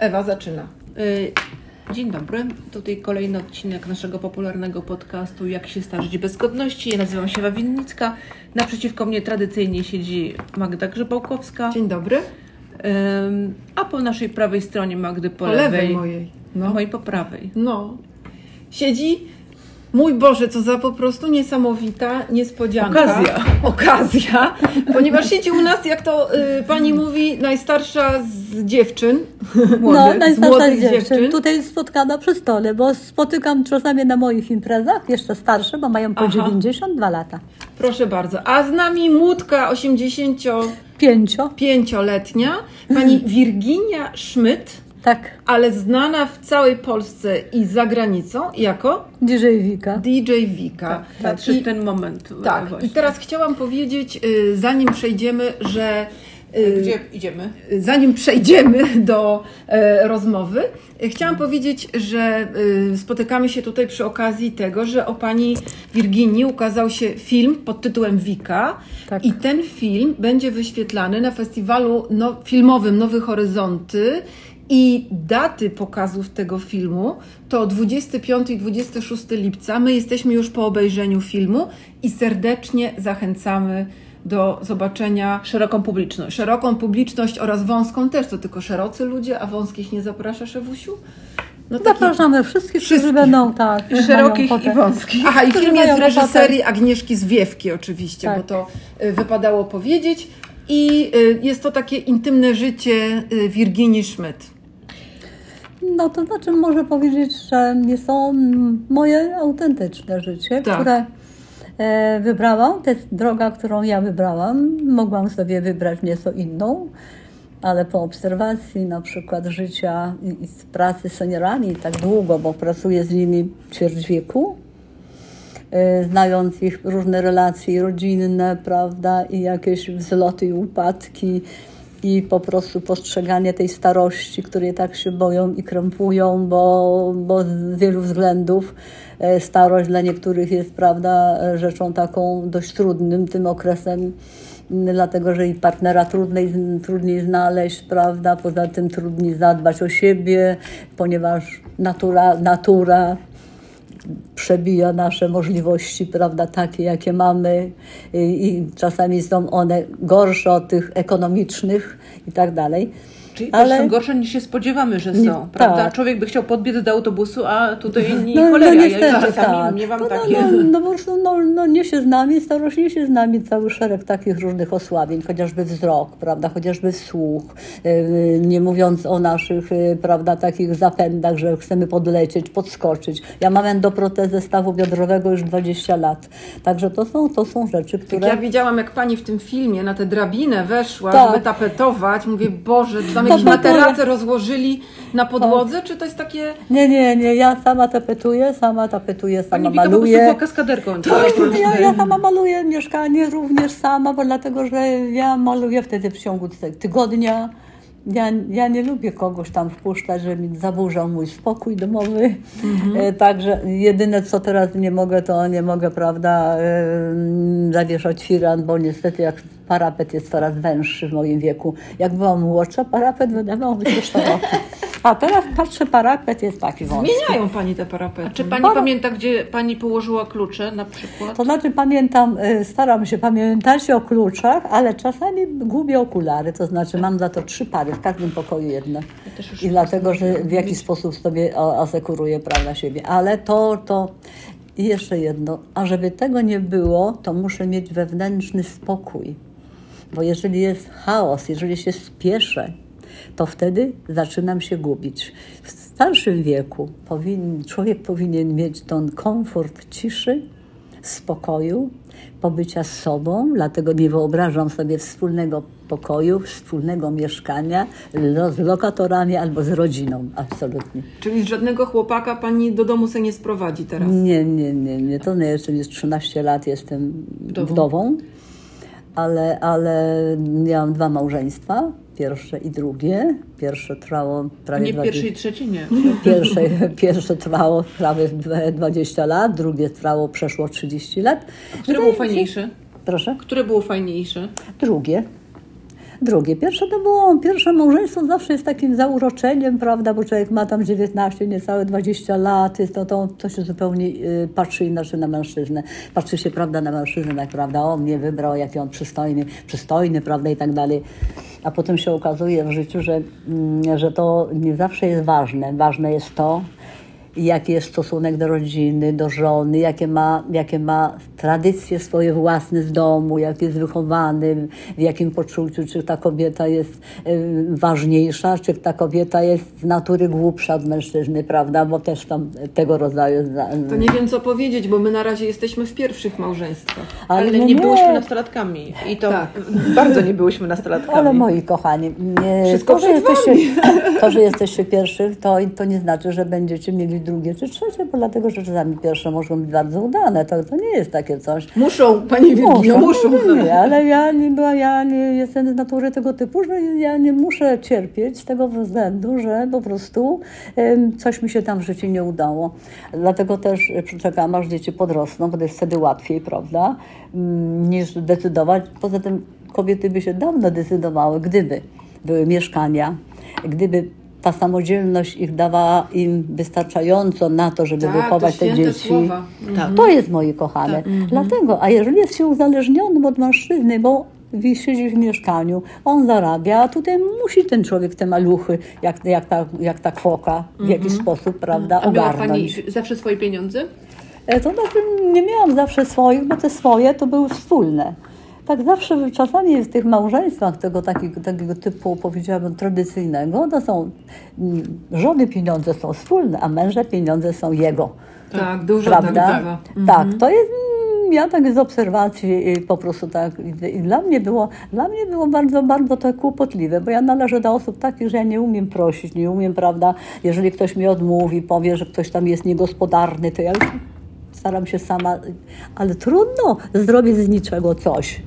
Ewa zaczyna. Y, dzień dobry. Tutaj kolejny odcinek naszego popularnego podcastu Jak się starzyć bez godności. Ja nazywam się Ewa Winnicka. Naprzeciwko mnie tradycyjnie siedzi Magda Grzebałkowska. Dzień dobry. Ym, a po naszej prawej stronie Magdy po, Po lewej mojej. No. No. mojej po prawej. no. Siedzi. Mój Boże, co za po prostu niesamowita niespodzianka. Okazja. Okazja, ponieważ siedzi u nas, jak to y, pani mówi, najstarsza z dziewczyn. No, Młodych, z najstarsza młodych dziewczyn. dziewczyn. Tutaj spotkana przy stole, bo spotykam czasami na moich imprezach, jeszcze starsze, bo mają po Aha. 92 lata. Proszę bardzo. A z nami młódka 85-letnia, Pięcio. pani Wirginia Schmidt, Tak, ale znana w całej Polsce i za granicą jako DJ Wika. DJ Wika. Tak, nadszedł I- ten moment. Tak, właśnie. i teraz chciałam powiedzieć, y, zanim przejdziemy, że Gdzie idziemy? zanim przejdziemy do e, rozmowy, y, chciałam powiedzieć, że y, spotykamy się tutaj przy okazji tego, że o pani Wirginii ukazał się film pod tytułem Wika Tak. i ten film będzie wyświetlany na festiwalu no, filmowym Nowe Horyzonty i daty pokazów tego filmu to 25 i 26 lipca. My jesteśmy już po obejrzeniu filmu i serdecznie zachęcamy do zobaczenia Szeroką publiczność. szeroką publiczność oraz wąską też. To tylko szerocy ludzie, a wąskich nie zapraszasz, Ewusiu? No. Zapraszamy wszystkich, Wszystkich. którzy będą tak. Szerokich i wąskich. Aha, i film jest w reżyserii Agnieszki Zwiewki oczywiście, Tak. bo to y, wypadało powiedzieć. I y, jest to takie intymne życie y, Wirginii Schmidt. No to znaczy może powiedzieć, że jest to mm, moje autentyczne życie, Tak. które wybrałam. To jest droga, którą ja wybrałam. Mogłam sobie wybrać nieco inną, ale po obserwacji na przykład życia i, i z pracy z seniorami tak długo, bo pracuję z nimi ćwierć wieku, e, znając ich różne relacje rodzinne, prawda, i jakieś wzloty i upadki, i po prostu postrzeganie tej starości, której tak się boją i krępują, bo, bo z wielu względów e, starość dla niektórych jest, prawda, rzeczą taką dość trudnym, tym okresem, dlatego że i partnera trudniej, trudniej znaleźć, prawda, poza tym trudniej zadbać o siebie, ponieważ natura, natura przebija nasze możliwości, prawda, takie, jakie mamy i, i czasami są one gorsze od tych ekonomicznych i tak dalej. Czyli Ale- też są gorsze niż się spodziewamy, że są, Nie, prawda? tak. Człowiek by chciał podbiec do autobusu, a tutaj nie No, no cholera. ja niestety, czasami tak. miewam no, takie... No, no, no no, no, niesie z nami, starość niesie z nami cały szereg takich różnych osłabień, chociażby wzrok, prawda, chociażby słuch, yy, nie mówiąc o naszych, yy, prawda, takich zapędach, że chcemy podlecieć, podskoczyć. Ja mam endoprotezę stawu biodrowego już 20 lat, także to są, to są rzeczy, Jak które... ja widziałam, jak pani w tym filmie na tę drabinę weszła, Tak. żeby tapetować, mówię, Boże, tam jakieś było- materace rozłożyli na podłodze, czy to jest takie... Nie, nie, nie, ja sama tapetuję, sama tapetuję, sama Pani maluję. była kaskaderką. Tak, ja, ja sama maluję mieszkanie również sama, bo dlatego, że ja maluję wtedy w ciągu ty- tygodnia. Ja, ja nie lubię kogoś tam wpuszczać, żeby mi zaburzał mój spokój domowy. E, Także jedyne, co teraz nie mogę, to nie mogę, prawda, e, zawieszać firan, bo niestety jak parapet jest coraz węższy w moim wieku. Jak byłam młodsza, parapet wydawał mi się szeroki. A teraz patrzę, parapet jest taki wąski. Zmieniają pani te parapety. Czy pani Para- pamięta, gdzie pani położyła klucze na przykład? To znaczy pamiętam, y, staram się pamiętać o kluczach, ale czasami gubię okulary, to znaczy mam za to trzy pary, w każdym pokoju jedne. już I dlatego, że w jakiś sposób sobie a- asekuruję prawda siebie. Ale to, to i jeszcze jedno, a żeby tego nie było, to muszę mieć wewnętrzny spokój. Bo jeżeli jest chaos, jeżeli się spieszę, to wtedy zaczynam się gubić. W starszym wieku powin, człowiek powinien mieć ten komfort ciszy, spokoju, pobycia z sobą, dlatego nie wyobrażam sobie wspólnego pokoju, wspólnego mieszkania z lokatorami albo z rodziną, absolutnie. Czyli żadnego chłopaka pani do domu se nie sprowadzi teraz. Nie, nie, nie, nie. To nie jeszcze jest 13 lat, jestem Wdową. wdową, ale, ale miałam dwa małżeństwa, pierwsze i drugie. Pierwsze trwało prawie Nie 20 pierwszy i trzeci, nie. Pierwsze, pierwsze trwało prawie dwa- 20 lat, drugie trwało przeszło 30 lat. Które było fajniejsze? Proszę? Które było fajniejsze? Drugie. Drugie. Pierwsze to było, pierwsze małżeństwo zawsze jest takim zauroczeniem, prawda, bo człowiek ma tam 19, niecałe 20 lat, jest to, to, to się zupełnie y, patrzy inaczej na mężczyznę. Patrzy się, prawda, na mężczyznę, tak, prawda, on mnie wybrał, jaki on przystojny, przystojny, prawda, i tak dalej. A potem się okazuje w życiu, że, mm, że to nie zawsze jest ważne. Ważne jest to, jaki jest stosunek do rodziny, do żony, jakie ma, jakie ma tradycje swoje własne z domu, jak jest wychowany, w jakim poczuciu, czy ta kobieta jest ważniejsza, czy ta kobieta jest z natury głupsza od mężczyzny, prawda, bo też tam tego rodzaju... To nie wiem, co powiedzieć, bo my na razie jesteśmy w pierwszych małżeństwach. Ale, Ale nie, nie. byłyśmy nastolatkami. I to Tak. bardzo nie byłyśmy nastolatkami. Ale moi kochani, nie, Wszystko to, że jesteście, to, że jesteście pierwszych, to, to nie znaczy, że będziecie mieli drugie czy trzecie, bo dlatego, że czasami pierwsze mogą być bardzo udane. To, to nie jest takie coś. Muszą, Pani Wirgino, muszą. Nie, nie, ale ja nie, była, ja nie jestem z natury tego typu, że ja nie muszę cierpieć z tego względu, że po prostu em, coś mi się tam w życiu nie udało. Dlatego też e, czekam, aż dzieci podrosną, bo to jest wtedy łatwiej, prawda, niż decydować. Poza tym kobiety by się dawno decydowały, gdyby były mieszkania, gdyby ta samodzielność ich dawała im wystarczająco na to, żeby Tak, wychować to te dzieci. słowa. Tak. To jest moje kochane. Dlatego, a jeżeli jest się uzależnionym od mężczyzny, bo siedzi w mieszkaniu, on zarabia, a tutaj musi ten człowiek te maluchy, jak, jak, ta, jak ta kwoka, w jakiś sposób, prawda, A miała Pani ogarnąć. zawsze swoje pieniądze? E, To znaczy nie miałam zawsze swoich, bo te swoje to były wspólne. Tak zawsze czasami w tych małżeństwach tego takiego, takiego typu, powiedziałabym, tradycyjnego, to są mm, żony pieniądze są wspólne, a męża pieniądze są jego. Tak, dużo Prawda? tak bywa. Tak, to jest. mm, Ja tak z obserwacji y, po prostu tak. I i dla mnie było, dla mnie było bardzo, bardzo to kłopotliwe, bo ja należę do osób takich, że ja nie umiem prosić, nie umiem, prawda, jeżeli ktoś mi odmówi, powie, że ktoś tam jest niegospodarny, to ja już staram się sama, ale trudno zrobić z niczego coś.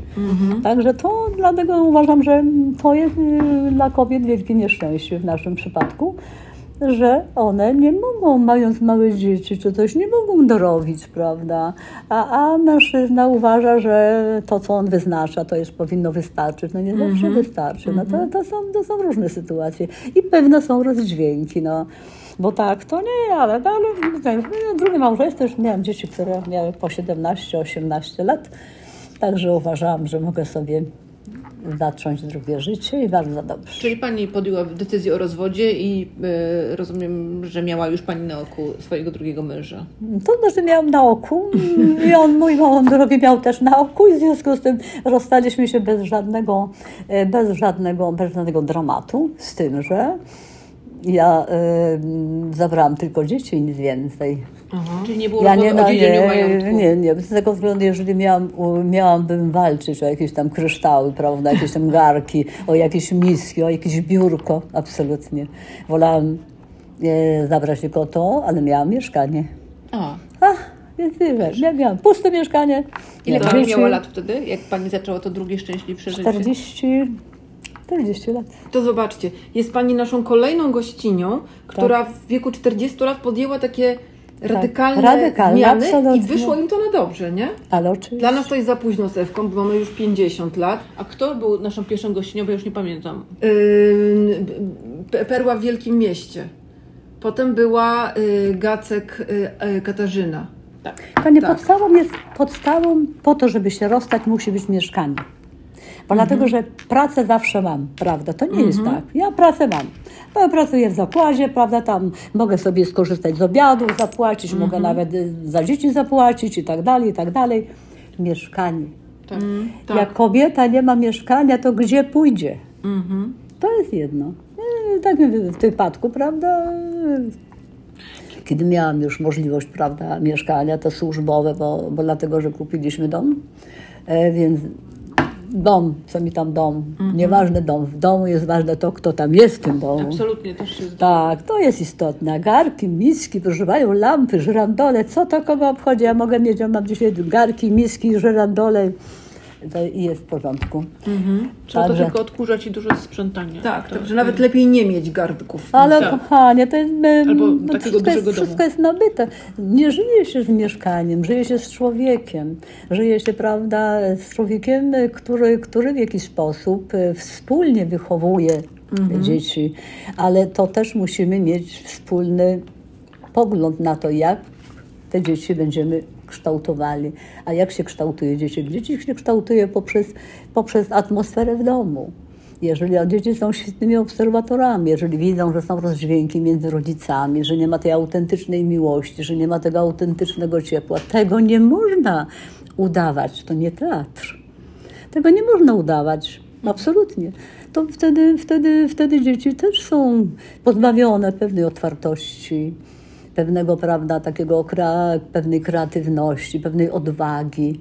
Także to dlatego uważam, że to jest y, dla kobiet wielkie nieszczęście w naszym przypadku, że one nie mogą, mając małe dzieci czy coś, nie mogą dorobić, prawda? A, a mężczyzna uważa, że to, co on wyznacza, to już powinno wystarczyć. No nie zawsze wystarczy. No to, to, są, to są różne sytuacje i pewne są rozdźwięki, no. Bo tak, to nie, ale, no, ale no, drugie małżeństwo już miałam dzieci, które miały po 17-18 lat, także uważałam, że mogę sobie zacząć drugie życie i bardzo dobrze. Czyli Pani podjęła decyzję o rozwodzie i e, rozumiem, że miała już Pani na oku swojego drugiego męża. To znaczy miałam na oku i on mój małą drogę miał też na oku i w związku z tym rozstaliśmy się bez żadnego, e, bez żadnego, bez żadnego dramatu, z tym, że ja e, zabrałam tylko dzieci nic więcej. Czyli nie było Ja nie, o no, nie, nie, nie, z tego względu, jeżeli miałam, u- miałabym walczyć o jakieś tam kryształy, prawda, jakieś tam garki, o jakieś miski, o jakieś biurko, absolutnie. Wolałam e, zabrać tylko to, ale miałam mieszkanie. A, Ach, więc tyle. Ja miałam puste mieszkanie. ile Pani miała lat wtedy, jak Pani zaczęła to drugie szczęśliwsze życie? 40, 40 lat. To zobaczcie, jest Pani naszą kolejną gościnią, która w wieku 40 lat podjęła takie radykalne, radykalne, zmiany i absolutnie. wyszło im to na dobrze, nie? Ale oczywiście. Dla nas to jest za późno z Ewką, bo mamy już 50 lat. A kto był naszą pierwszą gościnią, bo ja już nie pamiętam. Yy, Pe- Perła w Wielkim Mieście. Potem była yy, Gacek yy, yy, Katarzyna. Tak. Kochanie, Tak. podstawą jest, podstawą po to, żeby się rozstać, musi być mieszkanie. Bo dlatego, że pracę zawsze mam, prawda? To nie jest tak. Ja pracę mam. Bo ja pracuję w zakładzie, prawda? Tam mogę sobie skorzystać z obiadu, zapłacić, mogę nawet y, za dzieci zapłacić i tak dalej, i tak dalej. Mieszkanie. Tak. Tak. Jak kobieta nie ma mieszkania, to gdzie pójdzie? Mhm. To jest jedno. E, Tak w wypadku, prawda? Kiedy miałam już możliwość, prawda, mieszkania, to służbowe, bo, bo dlatego, że kupiliśmy dom, e, więc dom, co mi tam dom, nieważny dom, w domu jest ważne to, kto tam jest w tym domu. Absolutnie też się. Tak, to jest istotne. Garki, miski, mają lampy, żyrandole, co to kogo obchodzi? Ja mogę mieć, ja mam dzisiaj garki, miski, żyrandole, i jest w porządku. Trzeba to Także- tylko odkurzać i dużo sprzątania. Tak, To- także nawet lepiej nie mieć gardków. Ale Tak. kochanie, to jest, Albo no, takiego wszystko, jest, wszystko domu. jest nabyte. Nie żyje się z mieszkaniem, żyje się z człowiekiem. Żyje się, prawda, z człowiekiem, który, który w jakiś sposób e, wspólnie wychowuje dzieci. Ale to też musimy mieć wspólny pogląd na to, jak te dzieci będziemy kształtowali. A jak się kształtuje dzieci? Dzieci się kształtuje poprzez, poprzez atmosferę w domu. Jeżeli a dzieci są świetnymi obserwatorami, jeżeli widzą, że są rozdźwięki między rodzicami, że nie ma tej autentycznej miłości, że nie ma tego autentycznego ciepła, tego nie można udawać. To nie teatr. Tego nie można udawać. Absolutnie. To wtedy, wtedy, wtedy dzieci też są pozbawione pewnej otwartości, pewnego, prawda, takiego pewnej kreatywności, pewnej odwagi,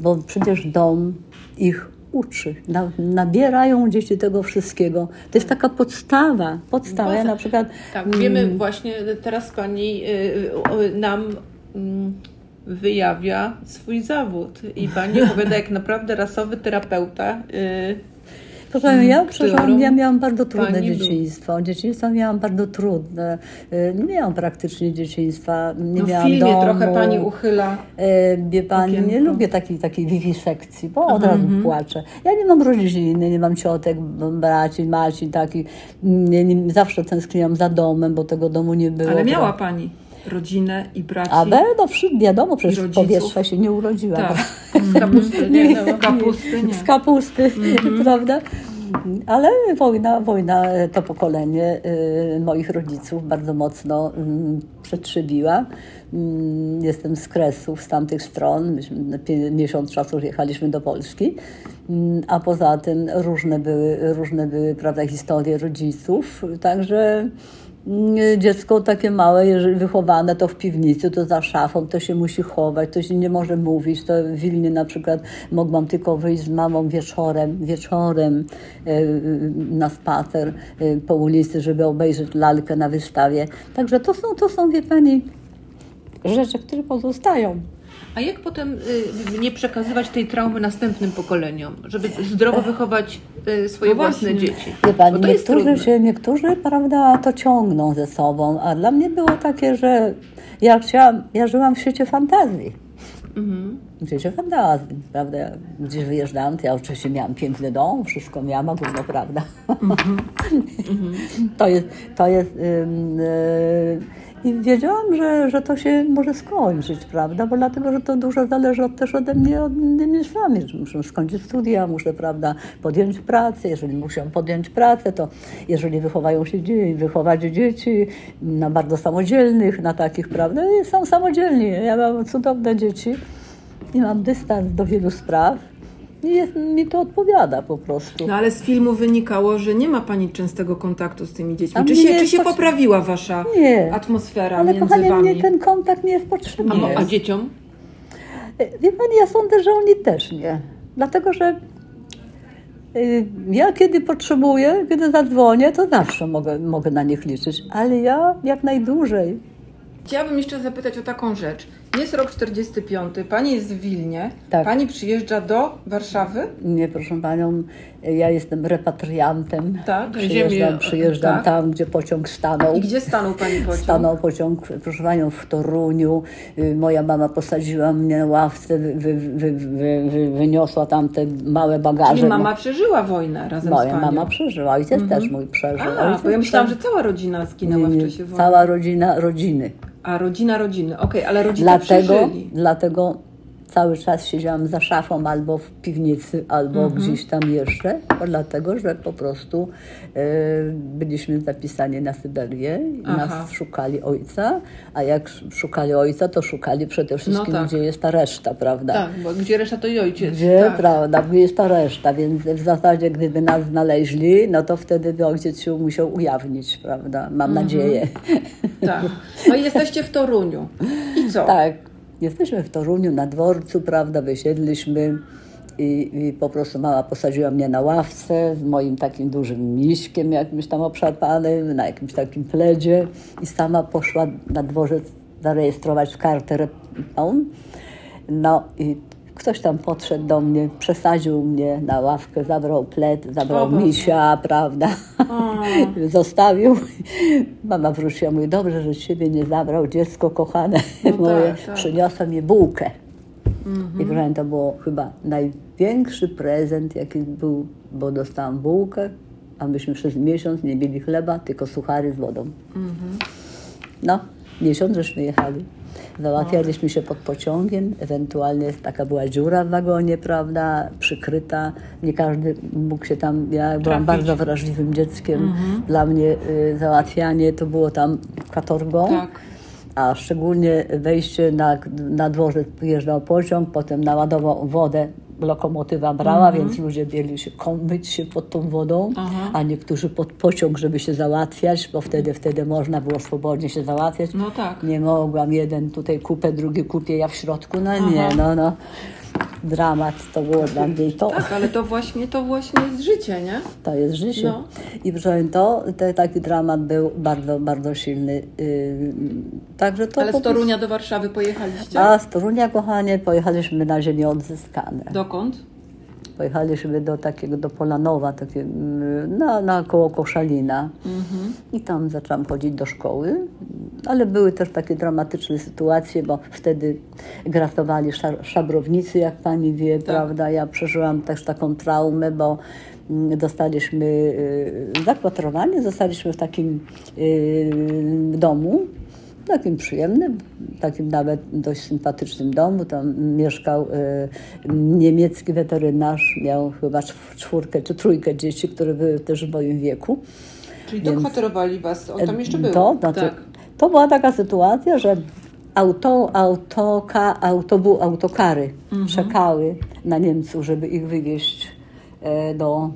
bo przecież dom ich uczy. Na, nabierają dzieci tego wszystkiego. To jest taka podstawa. Podstawa. Ja na przykład Tak, wiemy właśnie, teraz pani y, o, nam mm, wyjawia swój zawód i pani opowiada jak naprawdę rasowy terapeuta. Y, Proszę, ja, którą przepraszam, ja miałam bardzo trudne pani był. dzieciństwo. Dzieciństwo miałam bardzo trudne. Y, Nie miałam praktycznie dzieciństwa. Nie No w miałam filmie domu. trochę pani uchyla. E, Wie pani, nie Okienko. lubię takiej, takiej wiwisekcji, bo od razu płaczę. Ja nie mam rodziny, nie mam ciotek, braci, maci, taki. Nie, nie, zawsze tęskniłam za domem, bo tego domu nie było. Ale miała pani rodzinę i braci. A no wiadomo, przecież rodziców. powietrza się nie urodziłam. Tak. z kapusty, nie? No. Kapusty nie. Z kapusty, prawda? Ale wojna, wojna, e, to pokolenie y, moich rodziców bardzo mocno mm, przetrzebiła. Mm, Jestem z Kresów, z tamtych stron. Myśmy miesiąc czasu jechaliśmy do Polski. Mm, A poza tym różne były, różne były prawda, historie rodziców. Także dziecko takie małe, jeżeli wychowane to w piwnicy, to za szafą, to się musi chować, to się nie może mówić. To w Wilnie na przykład mogłam tylko wyjść z mamą wieczorem, wieczorem e, na spacer po ulicy, żeby obejrzeć lalkę na wystawie. Także to są, to są, wie pani, rzeczy, które pozostają. A jak potem y, nie przekazywać tej traumy następnym pokoleniom, żeby zdrowo wychować y, swoje No własne dzieci? Wie pani, to jest niektórzy, się, niektórzy, prawda, to ciągną ze sobą, a dla mnie było takie, że ja chciałam, ja żyłam w świecie fantazji. Mhm. W świecie fantazji, prawda? Gdzieś wyjeżdżałam, to ja oczywiście miałam piękny dom, wszystko miałam, a gówno, prawda? to jest, to jest y, i wiedziałam, że, że to się może skończyć, prawda? Bo dlatego, że to dużo zależy od, też ode mnie, od sami, że muszę skończyć studia, muszę, prawda, podjąć pracę. Jeżeli muszę podjąć pracę, to jeżeli wychowają się dzieci, wychować dzieci na bardzo samodzielnych, na takich, prawda, i są samodzielni. Ja mam cudowne dzieci i mam dystans do wielu spraw jest, mi to odpowiada po prostu. No ale z filmu wynikało, że nie ma pani częstego kontaktu z tymi dziećmi. Czy się, czy się potrze- poprawiła wasza Nie. atmosfera Ale między kochanie, wami? mnie ten kontakt nie jest potrzebny. A, a dzieciom? Wie pani, ja sądzę, że oni też nie. Dlatego, że y, ja kiedy potrzebuję, kiedy zadzwonię, to zawsze mogę, mogę na nich liczyć. Ale ja jak najdłużej. Chciałabym jeszcze zapytać o taką rzecz. Jest rok 45, pani jest w Wilnie, Tak. pani przyjeżdża do Warszawy? Nie, proszę panią, ja jestem repatriantem. Tak, Przyjeżdżam, ziemię, przyjeżdżam tak. tam, gdzie pociąg stanął. I gdzie stanął pani pociąg? Stanął pociąg, proszę panią, w Toruniu. Y, Moja mama posadziła mnie na ławce, wy, wy, wy, wy, wy, wyniosła tam te małe bagaże. Czyli mama przeżyła wojnę razem z Moja panią. mama przeżyła, ojciec też mój przeżył. A, Ojciec bo ja myślałam, że cała rodzina zginęła w Nie, nie, czasie wojny. Cała rodzina, rodziny. A rodzina rodziny, okej, ale rodzice Dlatego, przeżyli. dlatego cały czas siedziałam za szafą albo w piwnicy, albo Mhm. gdzieś tam jeszcze, dlatego, że po prostu e, byliśmy zapisani na Syberię i Aha. nas szukali ojca, a jak szukali ojca, to szukali przede wszystkim, tak. gdzie jest ta reszta, prawda? Tak, bo gdzie reszta to i ojciec. Gdzie, tak. prawda, gdzie jest ta reszta, więc w zasadzie gdyby nas znaleźli, no to wtedy by ojciec się musiał ujawnić, prawda? Mam Mhm. nadzieję. Tak. No i jesteście w Toruniu. I co? Tak, jesteśmy w Toruniu na dworcu, prawda, wysiedliśmy i, i po prostu mama posadziła mnie na ławce z moim takim dużym miśkiem jakimś tam obszarpanym, na jakimś takim pledzie i sama poszła na dworzec zarejestrować kartę. No i ktoś tam podszedł do mnie, przesadził mnie na ławkę, zabrał pled, zabrał misia, prawda? Zostawił. Mama wróciła, mówi, dobrze, że ciebie nie zabrał, dziecko kochane No moje. tak, tak. Przyniosła mi bułkę. Mhm. I proszę, to było chyba największy prezent, jaki był, bo dostałam bułkę, a myśmy przez miesiąc nie mieli chleba, tylko suchary z wodą. Mhm. No, miesiąc żeśmy jechali. Załatwialiśmy się pod pociągiem, ewentualnie taka była dziura w wagonie, prawda, przykryta. Nie każdy mógł się tam, ja byłam Trafić. bardzo wrażliwym dzieckiem. Dla mnie y, załatwianie to było tam katorgą. Tak. A szczególnie wejście na, na dworzec wyjeżdżał pociąg, potem naładował wodę, lokomotywa brała, więc ludzie mieli się kąpać się pod tą wodą, Aha. a niektórzy pod pociąg, żeby się załatwiać, bo wtedy, wtedy można było swobodnie się załatwiać. No tak. Nie mogłam, jeden tutaj kupę, drugi kupię, ja w środku, no nie, Aha. no, no. Dramat to było dla mnie to. Tak, ale to właśnie, to właśnie jest życie, nie? To jest życie. No. I proszę to, to taki dramat był bardzo, bardzo silny. Yy, także to Ale z Torunia do Warszawy pojechaliście? A z Torunia, kochanie, pojechaliśmy na ziemię odzyskane. Dokąd? Pojechaliśmy do takiego, do Polanowa, takie, mm, na, na koło Koszalina. I tam zaczęłam chodzić do szkoły. Ale były też takie dramatyczne sytuacje, bo wtedy gratowali szabrownicy, jak pani wie, prawda? Ja przeżyłam też taką traumę, bo mm, dostaliśmy y, zakwaterowanie, zostaliśmy w takim y, domu, takim przyjemnym, takim nawet dość sympatycznym domu. Tam mieszkał y, niemiecki weterynarz, miał chyba czw- czwórkę czy trójkę dzieci, które były też w moim wieku. Czyli Więc- dokwaterowali was, on tam jeszcze był. To, znaczy, Tak. to była taka sytuacja, że auto, autoka, autobu, autokary Mhm. czekały na Niemców, żeby ich wywieźć e, do,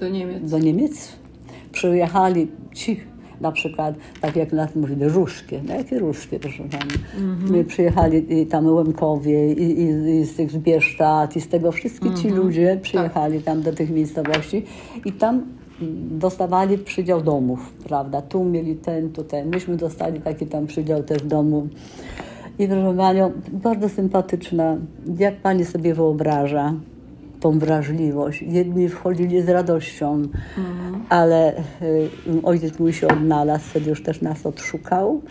Do Niemiec. do Niemiec. Przyjechali ci, na przykład, tak jak nas mówili, różkie. No jakie różkie, proszę pani. Mhm. My przyjechali i tam Łemkowie, i, i, i z tych Zbieszczat, i z tego wszystkie ci Mhm. ludzie przyjechali tam do tych miejscowości i tam dostawali przydział domów, prawda? Tu mieli ten, tu ten. Myśmy dostali taki tam przydział też domu. I proszę Panią, bardzo sympatyczna, jak Pani sobie wyobraża tą wrażliwość. Jedni wchodzili z radością, ale y, ojciec mój się odnalazł, wtedy już też nas odszukał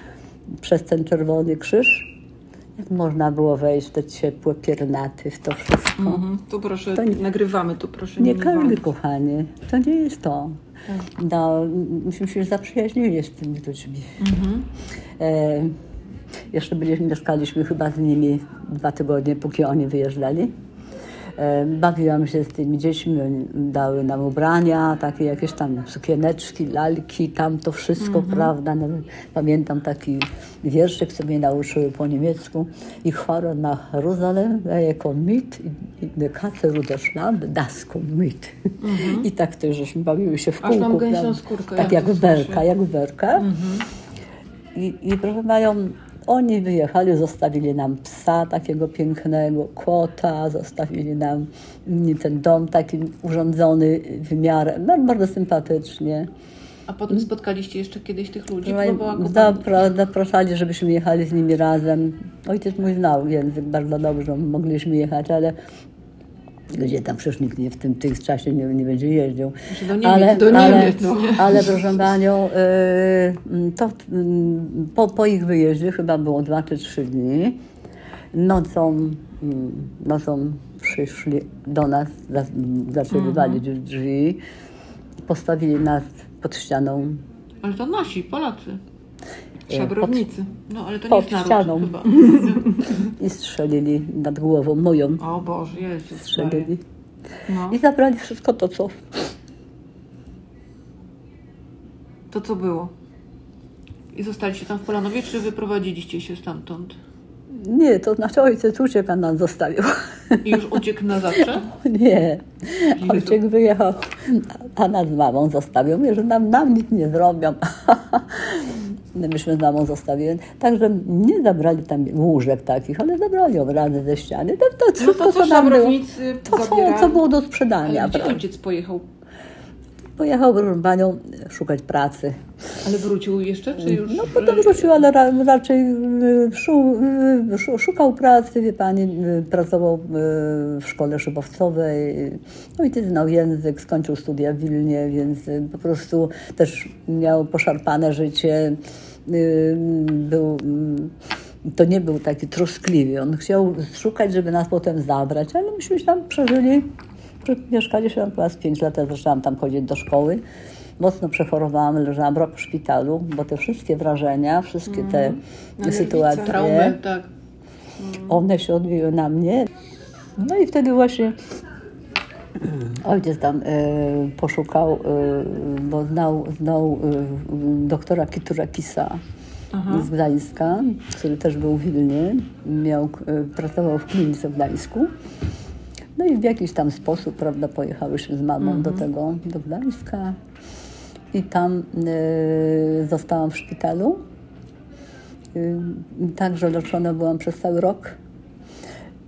przez ten czerwony krzyż. Jak można było wejść w te ciepłe piernaty, w to wszystko. Mhm. Tu proszę, To nie- nagrywamy, tu proszę Nie nie każdy, kochanie. To nie jest to. No, myśmy się zaprzyjaźnili z tymi ludźmi. E, jeszcze byliśmy, mieszkaliśmy chyba z nimi dwa tygodnie, póki oni wyjeżdżali. Bawiłam się z tymi dziećmi, dały nam ubrania, takie jakieś tam sukieneczki, lalki, tam to wszystko, prawda. Nawet pamiętam taki wierszyk, co mnie nauczyły po niemiecku. Ich fahren nach Jerusalem, kommt mit, der Katze Ruderschland, das kommt mit. I tak też żeśmy bawiły się w Aż mam kółku. gęsią prawda. skórkę, Tak jak jak berka, jak berka. I, I proszę mają, oni wyjechali, zostawili nam psa takiego pięknego, kota, zostawili nam mm, ten dom taki urządzony wymiarem, no, bardzo sympatycznie. A potem spotkaliście jeszcze kiedyś tych ludzi? No Zapra, zapraszali, żebyśmy jechali z nimi razem. Ojciec mój znał język bardzo dobrze, mogliśmy jechać, ale gdzie tam przecież nikt nie w tym, tym czasie nie, nie będzie jeździł. Znaczy do Niemiec, ale, do ale, Niemiec, no. ale proszę Panią, y, to y, po, po ich wyjeździe chyba było dwa czy trzy dni. Nocą, mm, nocą przyszli do nas, za- zaczęli Mhm. walić w drzwi, postawili nas pod ścianą Ale to nasi, Polacy. Szabrownicy. No, ale to nie jest naród ścianą. chyba. i strzelili nad głową moją. O Boże, Jezus. Strzelili. No. I zabrali wszystko to, co To co było? I zostaliście tam w Polanowie, czy wyprowadziliście się stamtąd? Nie, to znaczy ojciec uciekł, a nas zostawił. I już uciekł na zawsze? Nie, ojciec wyjechał, a nas z mamą zostawił. Mówię, że nam, nam nic nie zrobią. Myśmy z mamą zostawili. Także nie zabrali tam łóżek takich, ale zabrali obrazy ze ściany. To, to No wszystko, to co co tam było. To, co, co było do sprzedania. Ale gdzie ojciec pojechał? Pojechał, proszę panią, szukać pracy. Ale wrócił jeszcze, czy już? No potem wrócił, ale ra, raczej y, y, szukał pracy, wie pani, y, pracował w szkole szybowcowej, no i ty znał język, skończył studia w Wilnie, więc po prostu też miał poszarpane życie, był to nie był taki troskliwy. On chciał szukać, żeby nas potem zabrać, ale myśmy tam przeżyli. Mieszkaliśmy tam chyba z 5 lat, zaczęłam tam chodzić do szkoły. Mocno przechorowałam, leżałam rok w szpitalu, bo te wszystkie wrażenia, wszystkie te mm. sytuacje, traumy, tak. Mm. one się odbiły na mnie. No i wtedy właśnie ojciec tam y, poszukał, y, bo znał, znał y, doktora Kiturakisa Aha. z Gdańska, który też był w Wilnie, miał, pracował w klinice w Gdańsku. I w jakiś tam sposób, prawda, pojechałyśmy z mamą mhm. do tego, do Gdańska i tam y, zostałam w szpitalu. Y, także leczona byłam przez cały rok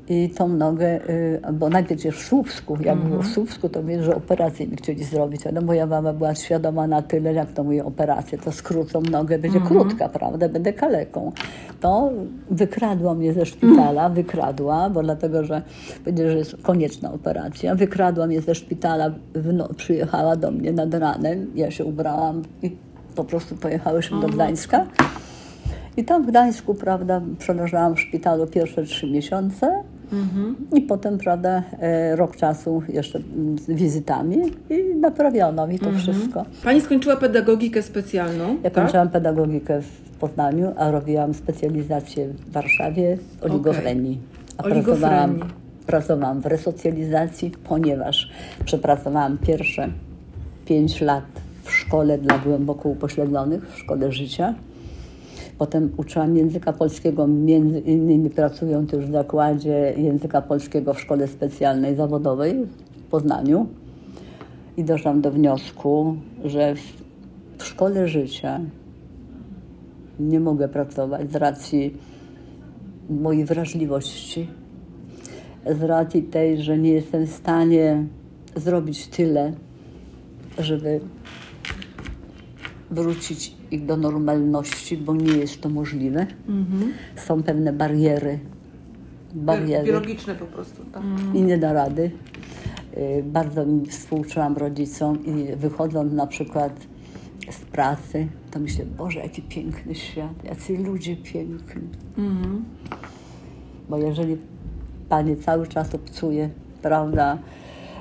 i tą nogę, y, bo najpierw jest w Słupsku, jak -hmm. było w Słupsku, to mówię, że operację mi chcieli zrobić, ale moja mama była świadoma na tyle, jak to mówię, operację, to skrócą nogę, będzie -hmm. krótka, prawda, będę kaleką. To wykradła mnie ze szpitala, mm. wykradła, bo dlatego, że powiedziała, że jest konieczna operacja, wykradła mnie ze szpitala, no, przyjechała do mnie nad ranem, ja się ubrałam i po prostu pojechałyśmy do Gdańska. I tam w Gdańsku, prawda, przeleżałam w szpitalu pierwsze trzy miesiące. Mhm. I potem, prawda, e, rok czasu jeszcze z wizytami i naprawiono mi to mhm. wszystko. Pani skończyła pedagogikę specjalną? Ja tak? kończyłam pedagogikę w Poznaniu, a robiłam specjalizację w Warszawie oligofrenii. Okay. A pracowałam, pracowałam w resocjalizacji, ponieważ przepracowałam pierwsze pięć lat w szkole dla głęboko upośledzonych, w szkole życia. Potem uczyłam języka polskiego, między innymi pracując już w zakładzie języka polskiego w szkole specjalnej zawodowej w Poznaniu. I doszłam do wniosku, że w, szkole życia nie mogę pracować z racji mojej wrażliwości, z racji tej, że nie jestem w stanie zrobić tyle, żeby wrócić ich do normalności, bo nie jest to możliwe. Mhm. Są pewne bariery. bariery. Biologiczne po prostu. Tak. I nie da rady. Y, bardzo współczułam rodzicom i wychodząc na przykład z pracy, to myślę, Boże, jaki piękny świat, jacy ludzie piękni. Mhm. Bo jeżeli Panie cały czas obcuje, prawda,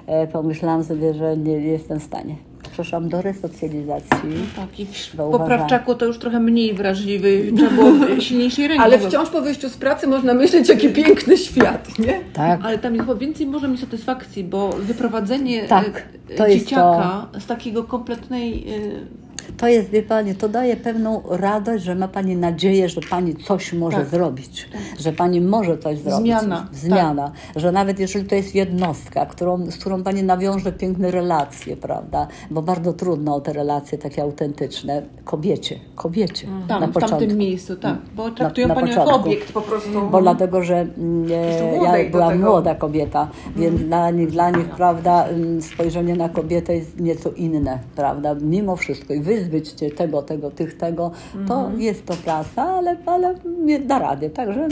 e, pomyślałam sobie, że nie jestem w stanie przeszłam do resocjalizacji. No tak, i w poprawczaku to już trochę mniej wrażliwy, trzeba było silniejszej ręki. Ale wciąż po wyjściu z pracy można myśleć, jaki piękny świat, nie? Tak. Ale tam jest chyba więcej może mieć satysfakcji, bo wyprowadzenie tak, e, dzieciaka z takiego kompletnej e, to jest, wie Pani, to daje pewną radość, że ma Pani nadzieję, że Pani coś może tak. zrobić, tak. że Pani może coś zrobić. Zmiana. Zmiana. Tak. Że nawet jeżeli to jest jednostka, którą, z którą Pani nawiąże piękne relacje, prawda? Bo bardzo trudno o te relacje takie autentyczne kobiecie, kobiecie mhm. Tam, na początku. w tamtym miejscu, tak. Bo traktują na, na Panią jako obiekt po prostu. Bo dlatego, że mm, e, ja byłam młoda kobieta, więc mhm. dla nich, dla nich, prawda, mm, spojrzenie na kobietę jest nieco inne, prawda? Mimo wszystko. I wy wyzbyć tego, tego, tych, tego, to mhm. jest to praca, ale, ale nie da rady. Także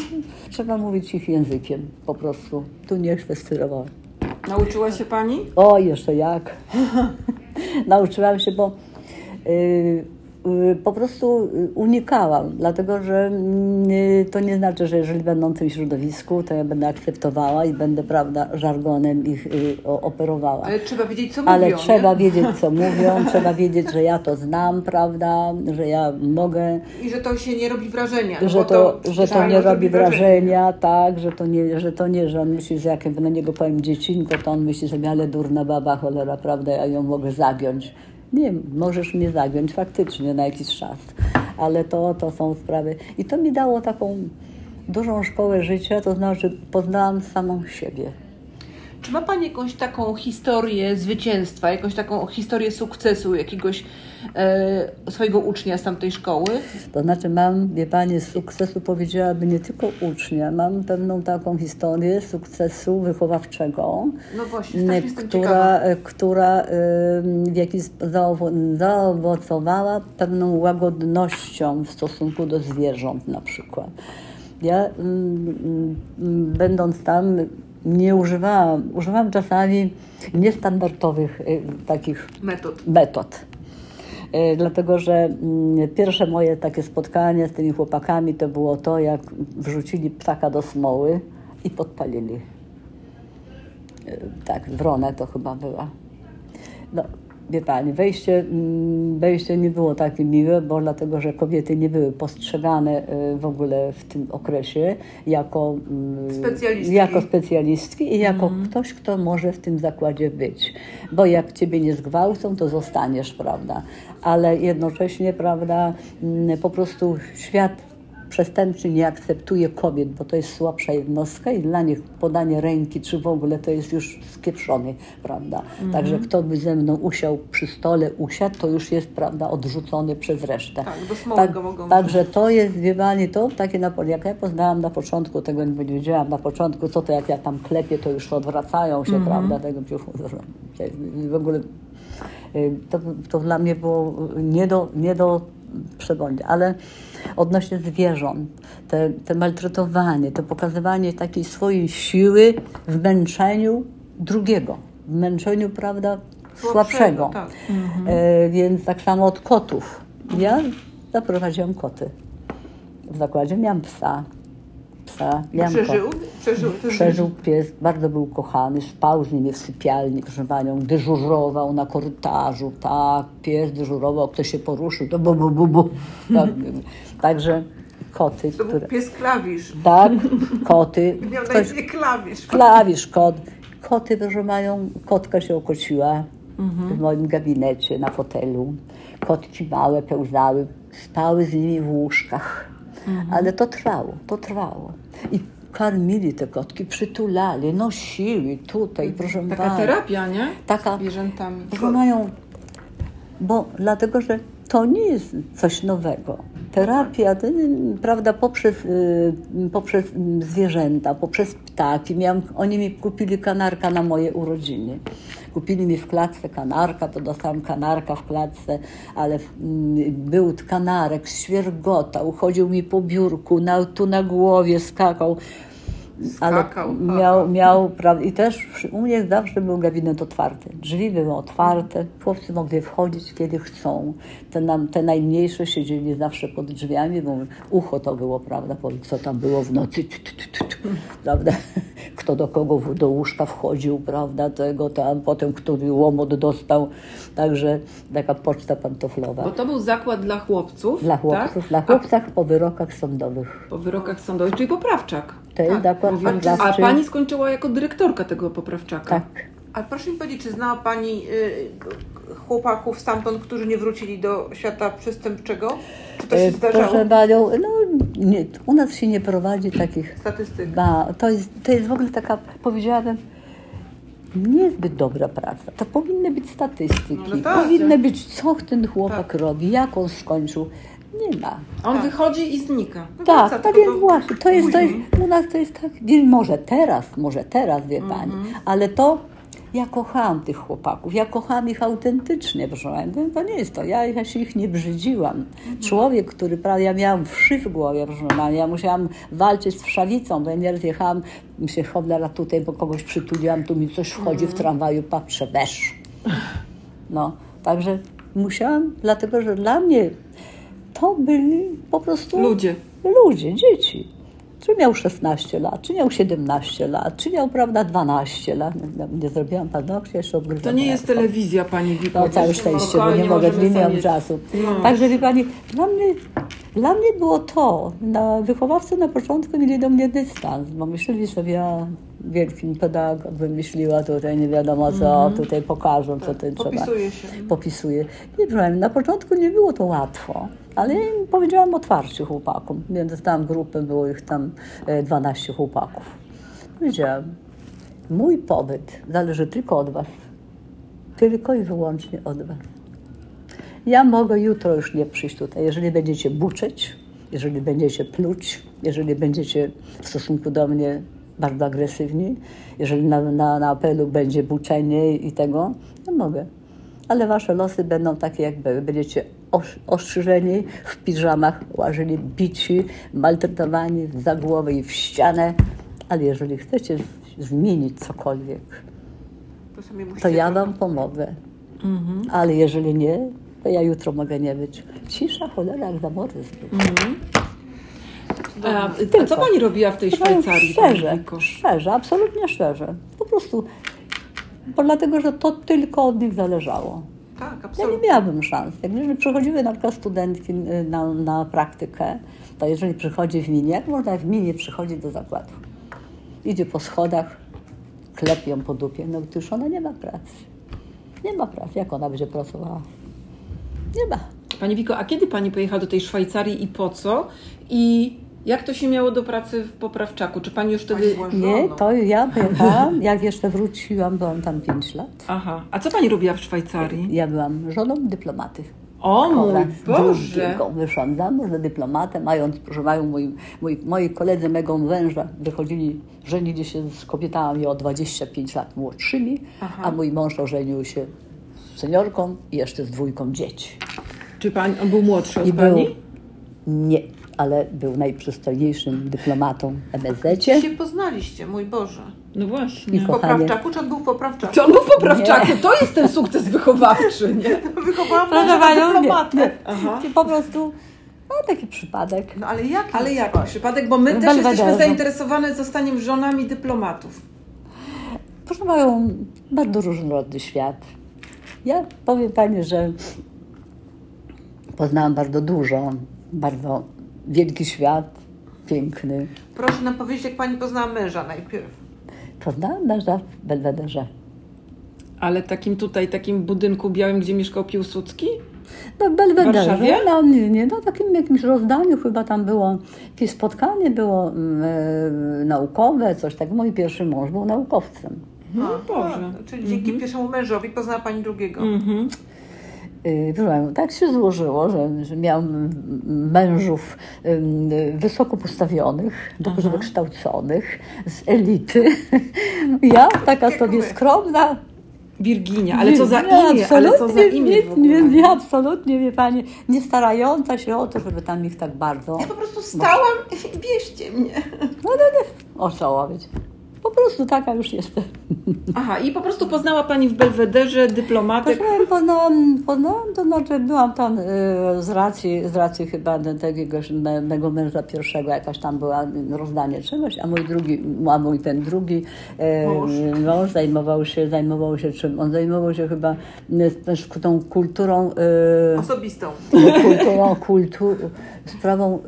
trzeba mówić ich językiem po prostu. Tu nie kwestionowałem. Nauczyła się Pani? O, jeszcze jak. Nauczyłam się, bo yy, po prostu y, unikałam, dlatego że y, to nie znaczy, że jeżeli będą w tym środowisku, to ja będę akceptowała i będę, prawda, żargonem ich operowała. Ale trzeba wiedzieć, co Ale mówią. Ale trzeba nie? wiedzieć, co mówią, trzeba wiedzieć, że ja to znam, prawda, że ja mogę. I że to się nie robi wrażenia. No że to, to, że to nie robi wrażenia, tak, że to nie, że to nie, że on myśli, że jak ja na niego powiem dziecinko, to on myśli sobie, ale durna baba, cholera, prawda, ja ją mogę zagiąć. Nie, możesz mnie zagiąć faktycznie na jakiś czas, ale to, to są sprawy. I to mi dało taką dużą szkołę życia, to znaczy poznałam samą siebie. Czy ma Pani jakąś taką historię zwycięstwa, jakąś taką historię sukcesu jakiegoś swojego ucznia z tamtej szkoły? To znaczy mam, wie Pani, sukcesu powiedziałaby nie tylko ucznia, mam pewną taką historię sukcesu wychowawczego, No właśnie, która, e, która e, w jakiś zaowocowała pewną łagodnością w stosunku do zwierząt na przykład. Ja mm, mm, będąc tam nie używałam, używałam czasami niestandardowych e, takich Metod. metod. E, Dlatego, że mm, pierwsze moje takie spotkanie z tymi chłopakami to było to, jak wrzucili ptaka do smoły i podpalili. E, Tak, wronę to chyba była. No, wie Pani, wejście, mm, wejście nie było takie miłe, bo dlatego, że kobiety nie były postrzegane e, w ogóle w tym okresie jako mm, Specjalistki. jako specjalistki i jako ktoś, kto może w tym zakładzie być. Bo jak ciebie nie zgwałcą, to zostaniesz, prawda? Ale jednocześnie, prawda, mm, po prostu świat przestępczy nie akceptuje kobiet, bo to jest słabsza jednostka i dla nich podanie ręki czy w ogóle to jest już skieprzony, prawda? Także kto by ze mną usiał przy stole, usiadł, to już jest, prawda, odrzucony przez resztę. Tak, do go mogą Także to jest, wie pani, to takie, na, jak ja poznałam na początku, tego nie wiedziałam na początku, co to jak ja tam klepię, to już odwracają się, prawda, tego. W ogóle y, to, to dla mnie było nie do, nie do przegonienia, ale odnośnie zwierząt, te, te maltretowanie, to pokazywanie takiej swojej siły w męczeniu drugiego, w męczeniu, prawda, Słabszego, słabszego. tak. E, więc tak samo od kotów. Ja zaprowadziłam koty. W zakładzie miałam psa. Psa, miałam Przeżył? kot. Przeżył. Przeżył pies, bardzo był kochany, spał z nimi w sypialni, proszę panią, dyżurował na korytarzu, tak, pies dyżurował, kto się poruszył, to bu, bu, bu, bu. Tak, Także koty, To był które... pies klawisz. Tak, koty. Miał Ktoś, klawisz. klawisz, kot. Koty, proszę mają, kotka się okociła w moim gabinecie na fotelu. Kotki małe pełzały, spały z nimi w łóżkach. Ale to trwało, to trwało. I karmili te kotki, przytulali, nosili tutaj, proszę Taka pana. terapia, nie? Taka, Z zwierzętami. Proszę mają, bo dlatego, że to nie jest coś nowego. Terapia, prawda, poprzez, y, poprzez zwierzęta, poprzez ptaki. Miałam, oni mi kupili kanarka na moje urodziny. Kupili mi w klatce kanarka, to dostałam kanarka w klatce, ale mm, był kanarek, świergotał, chodził mi po biurku, na, tu na głowie skakał. Ale miał, miał prawo. I też u mnie zawsze był gabinet otwarty. Drzwi były otwarte, chłopcy mogli wchodzić kiedy chcą. Te, nam, te najmniejsze siedzieli zawsze pod drzwiami, bo ucho to było, prawda, bo co tam było w nocy, tu, tu, tu, prawda, kto do kogo do łóżka wchodził, prawda, tego tam, potem który łomot dostał. Także taka poczta pantoflowa. Bo to był zakład dla chłopców. Dla chłopców, tak? dla chłopców po wyrokach sądowych. A po wyrokach sądowych, czyli poprawczak. To jest zakład Mówię, a poprawczy. pani skończyła jako dyrektorka tego poprawczaka. Tak. A proszę mi powiedzieć, czy znała Pani y, chłopaków stamtąd, którzy nie wrócili do świata przestępczego? Czy to się E, zdarzało? Proszę panią, no nie, u nas się nie prowadzi takich. Statystyk. Ba, to, jest, to jest w ogóle taka, powiedziałabym, niezbyt dobra praca. To powinny być statystyki. No, no tak, powinny tak. być, co ten chłopak robi, jak on skończył. Nie ma. On Tak. wychodzi i znika. No Tak, tak jest do- właśnie. To jest, to jest, u nas to jest tak, nie, może teraz, może teraz, wie pani, Mhm. ale to ja kochałam tych chłopaków, ja kochałam ich autentycznie, proszę. To- nie jest to, ja, ja się ich nie brzydziłam. Człowiek, który, prawda, ja miałam wszy w głowie, proszę ja musiałam walczyć z wszawicą, bo ja nieraz jechałam, się chodlera tutaj, bo kogoś przytuliłam, tu mi coś wchodzi w tramwaju, patrzę, wesz. No, także musiałam, dlatego, że dla mnie to byli po prostu Ludzie. ludzie, dzieci. Czy miał 16 lat, czy miał 17 lat, czy miał, prawda, 12 lat. Nie, nie zrobiłam paznokcia, jeszcze obgryzłam. To nie jest jabłko. telewizja, pani Wiko. No całe szczęście, bo nie mogę, nie miałam czasu. No. Także wie Pani, dla mnie, dla mnie było to, na, wychowawcy na początku mieli do mnie dystans, bo myśleli sobie, a wielkim pedagog wymyśliła tutaj nie wiadomo co, tutaj pokażą, co tutaj trzeba. Popisuje się. Popisuje. Nie wiem, na początku nie było to łatwo, ale ja im powiedziałam otwarcie chłopakom. Wiem, dostałam grupę, było ich tam e, 12 chłopaków. Powiedziałam, mój pobyt zależy tylko od Was. Tylko i wyłącznie od Was. Ja mogę jutro już nie przyjść tutaj. Jeżeli będziecie buczeć, jeżeli będziecie pluć, jeżeli będziecie w stosunku do mnie bardzo agresywni, jeżeli na, na, na apelu będzie buczenie i tego, to mogę. Ale wasze losy będą takie, jak były. Będziecie ostrzyżeni, w piżamach łażyli, bici, maltretowani za głowę i w ścianę. Ale jeżeli chcecie zmienić cokolwiek, To, to ja wam pomogę. Ale jeżeli nie, to ja jutro mogę nie być. Cisza, cholera, jak zamoryzm. A, co pani robiła w tej Szwajcarii? Szczerze, szczerze, absolutnie szczerze. Po prostu, bo dlatego, że to tylko od nich zależało. Tak, Ja nie absolutnie. miałabym szans. Jak jeżeli przychodziły na przykład studentki na, na praktykę, to jeżeli przychodzi w minie, jak można w minie przychodzić do zakładu? Idzie po schodach, klepią po dupie, no to już ona nie ma pracy. Nie ma pracy. Jak ona będzie pracowała? Nie ma. Pani Wiko, a kiedy pani pojechała do tej Szwajcarii i po co? I jak to się miało do pracy w Poprawczaku? Czy pani już wtedy... Nie, żoną. to ja pojechałam, jak jeszcze wróciłam, byłam tam 5 lat. Aha. A co pani robiła w Szwajcarii? Ja byłam żoną dyplomaty. O mój Oraz Boże! wyszłam za mąż za dyplomatę, mając, proszę mają, moi, moi, moi koledzy mego męża wychodzili, żenili się z kobietami o 25 lat młodszymi, Aha. a mój mąż ożenił się z seniorką i jeszcze z dwójką dzieci. Czy pani, on był młodszy od I był, pani? nie, ale był najprzystojniejszym dyplomatą w MSZ-cie. się poznaliście, mój Boże? No właśnie. I W Kochanie. Poprawczaku, czy on był w Poprawczaku? Czy on był w Poprawczaku? To jest ten sukces wychowawczy, nie? Wychowałam dyplomatę. po prostu, no taki przypadek. No ale jaki? Ale jaki przypadek? Bo my też Belwederze. jesteśmy zainteresowane zostaniem żonami dyplomatów. Proszę mają bardzo różnorodny świat. Ja powiem Pani, że poznałam bardzo dużo, bardzo wielki świat, piękny. Proszę nam powiedzieć, jak pani poznała męża najpierw. Poznałam męża w Belwederze. Ale takim tutaj, takim budynku białym, gdzie mieszkał Piłsudski? No, w Belwederze, Warszawie? no, nie, nie, no takim jakimś rozdaniu chyba tam było, jakieś spotkanie było e, naukowe, coś tak. Mój pierwszy mąż był naukowcem. No Boże. a, Czyli dzięki pierwszemu mężowi poznała pani drugiego. Mhm. Y, tak się złożyło, że, że miałam mężów ym, wysoko postawionych, dobrze wykształconych, z elity. Ja, taka sobie skromna. Wirginia, ale co za nie, imię, ale co za imię nie, nie, nie, absolutnie, wie pani, nie starająca się o to, żeby tam ich tak bardzo Ja po prostu stałam i bierzcie mnie. oszałowić. Po prostu taka już jestem. Aha, i po prostu poznała pani w Belwederze dyplomatek. Poznałam, poznałam, poznałam, to znaczy byłam tam y, z racji, z racji chyba takiego me, mego męża pierwszego, jakaś tam była rozdanie czegoś, a mój drugi, a mój ten drugi e, Mąż. mąż zajmował się, zajmował się czym? On zajmował się chyba y, też tą kulturą, y, Osobistą. kulturą, kultu, sprawą y,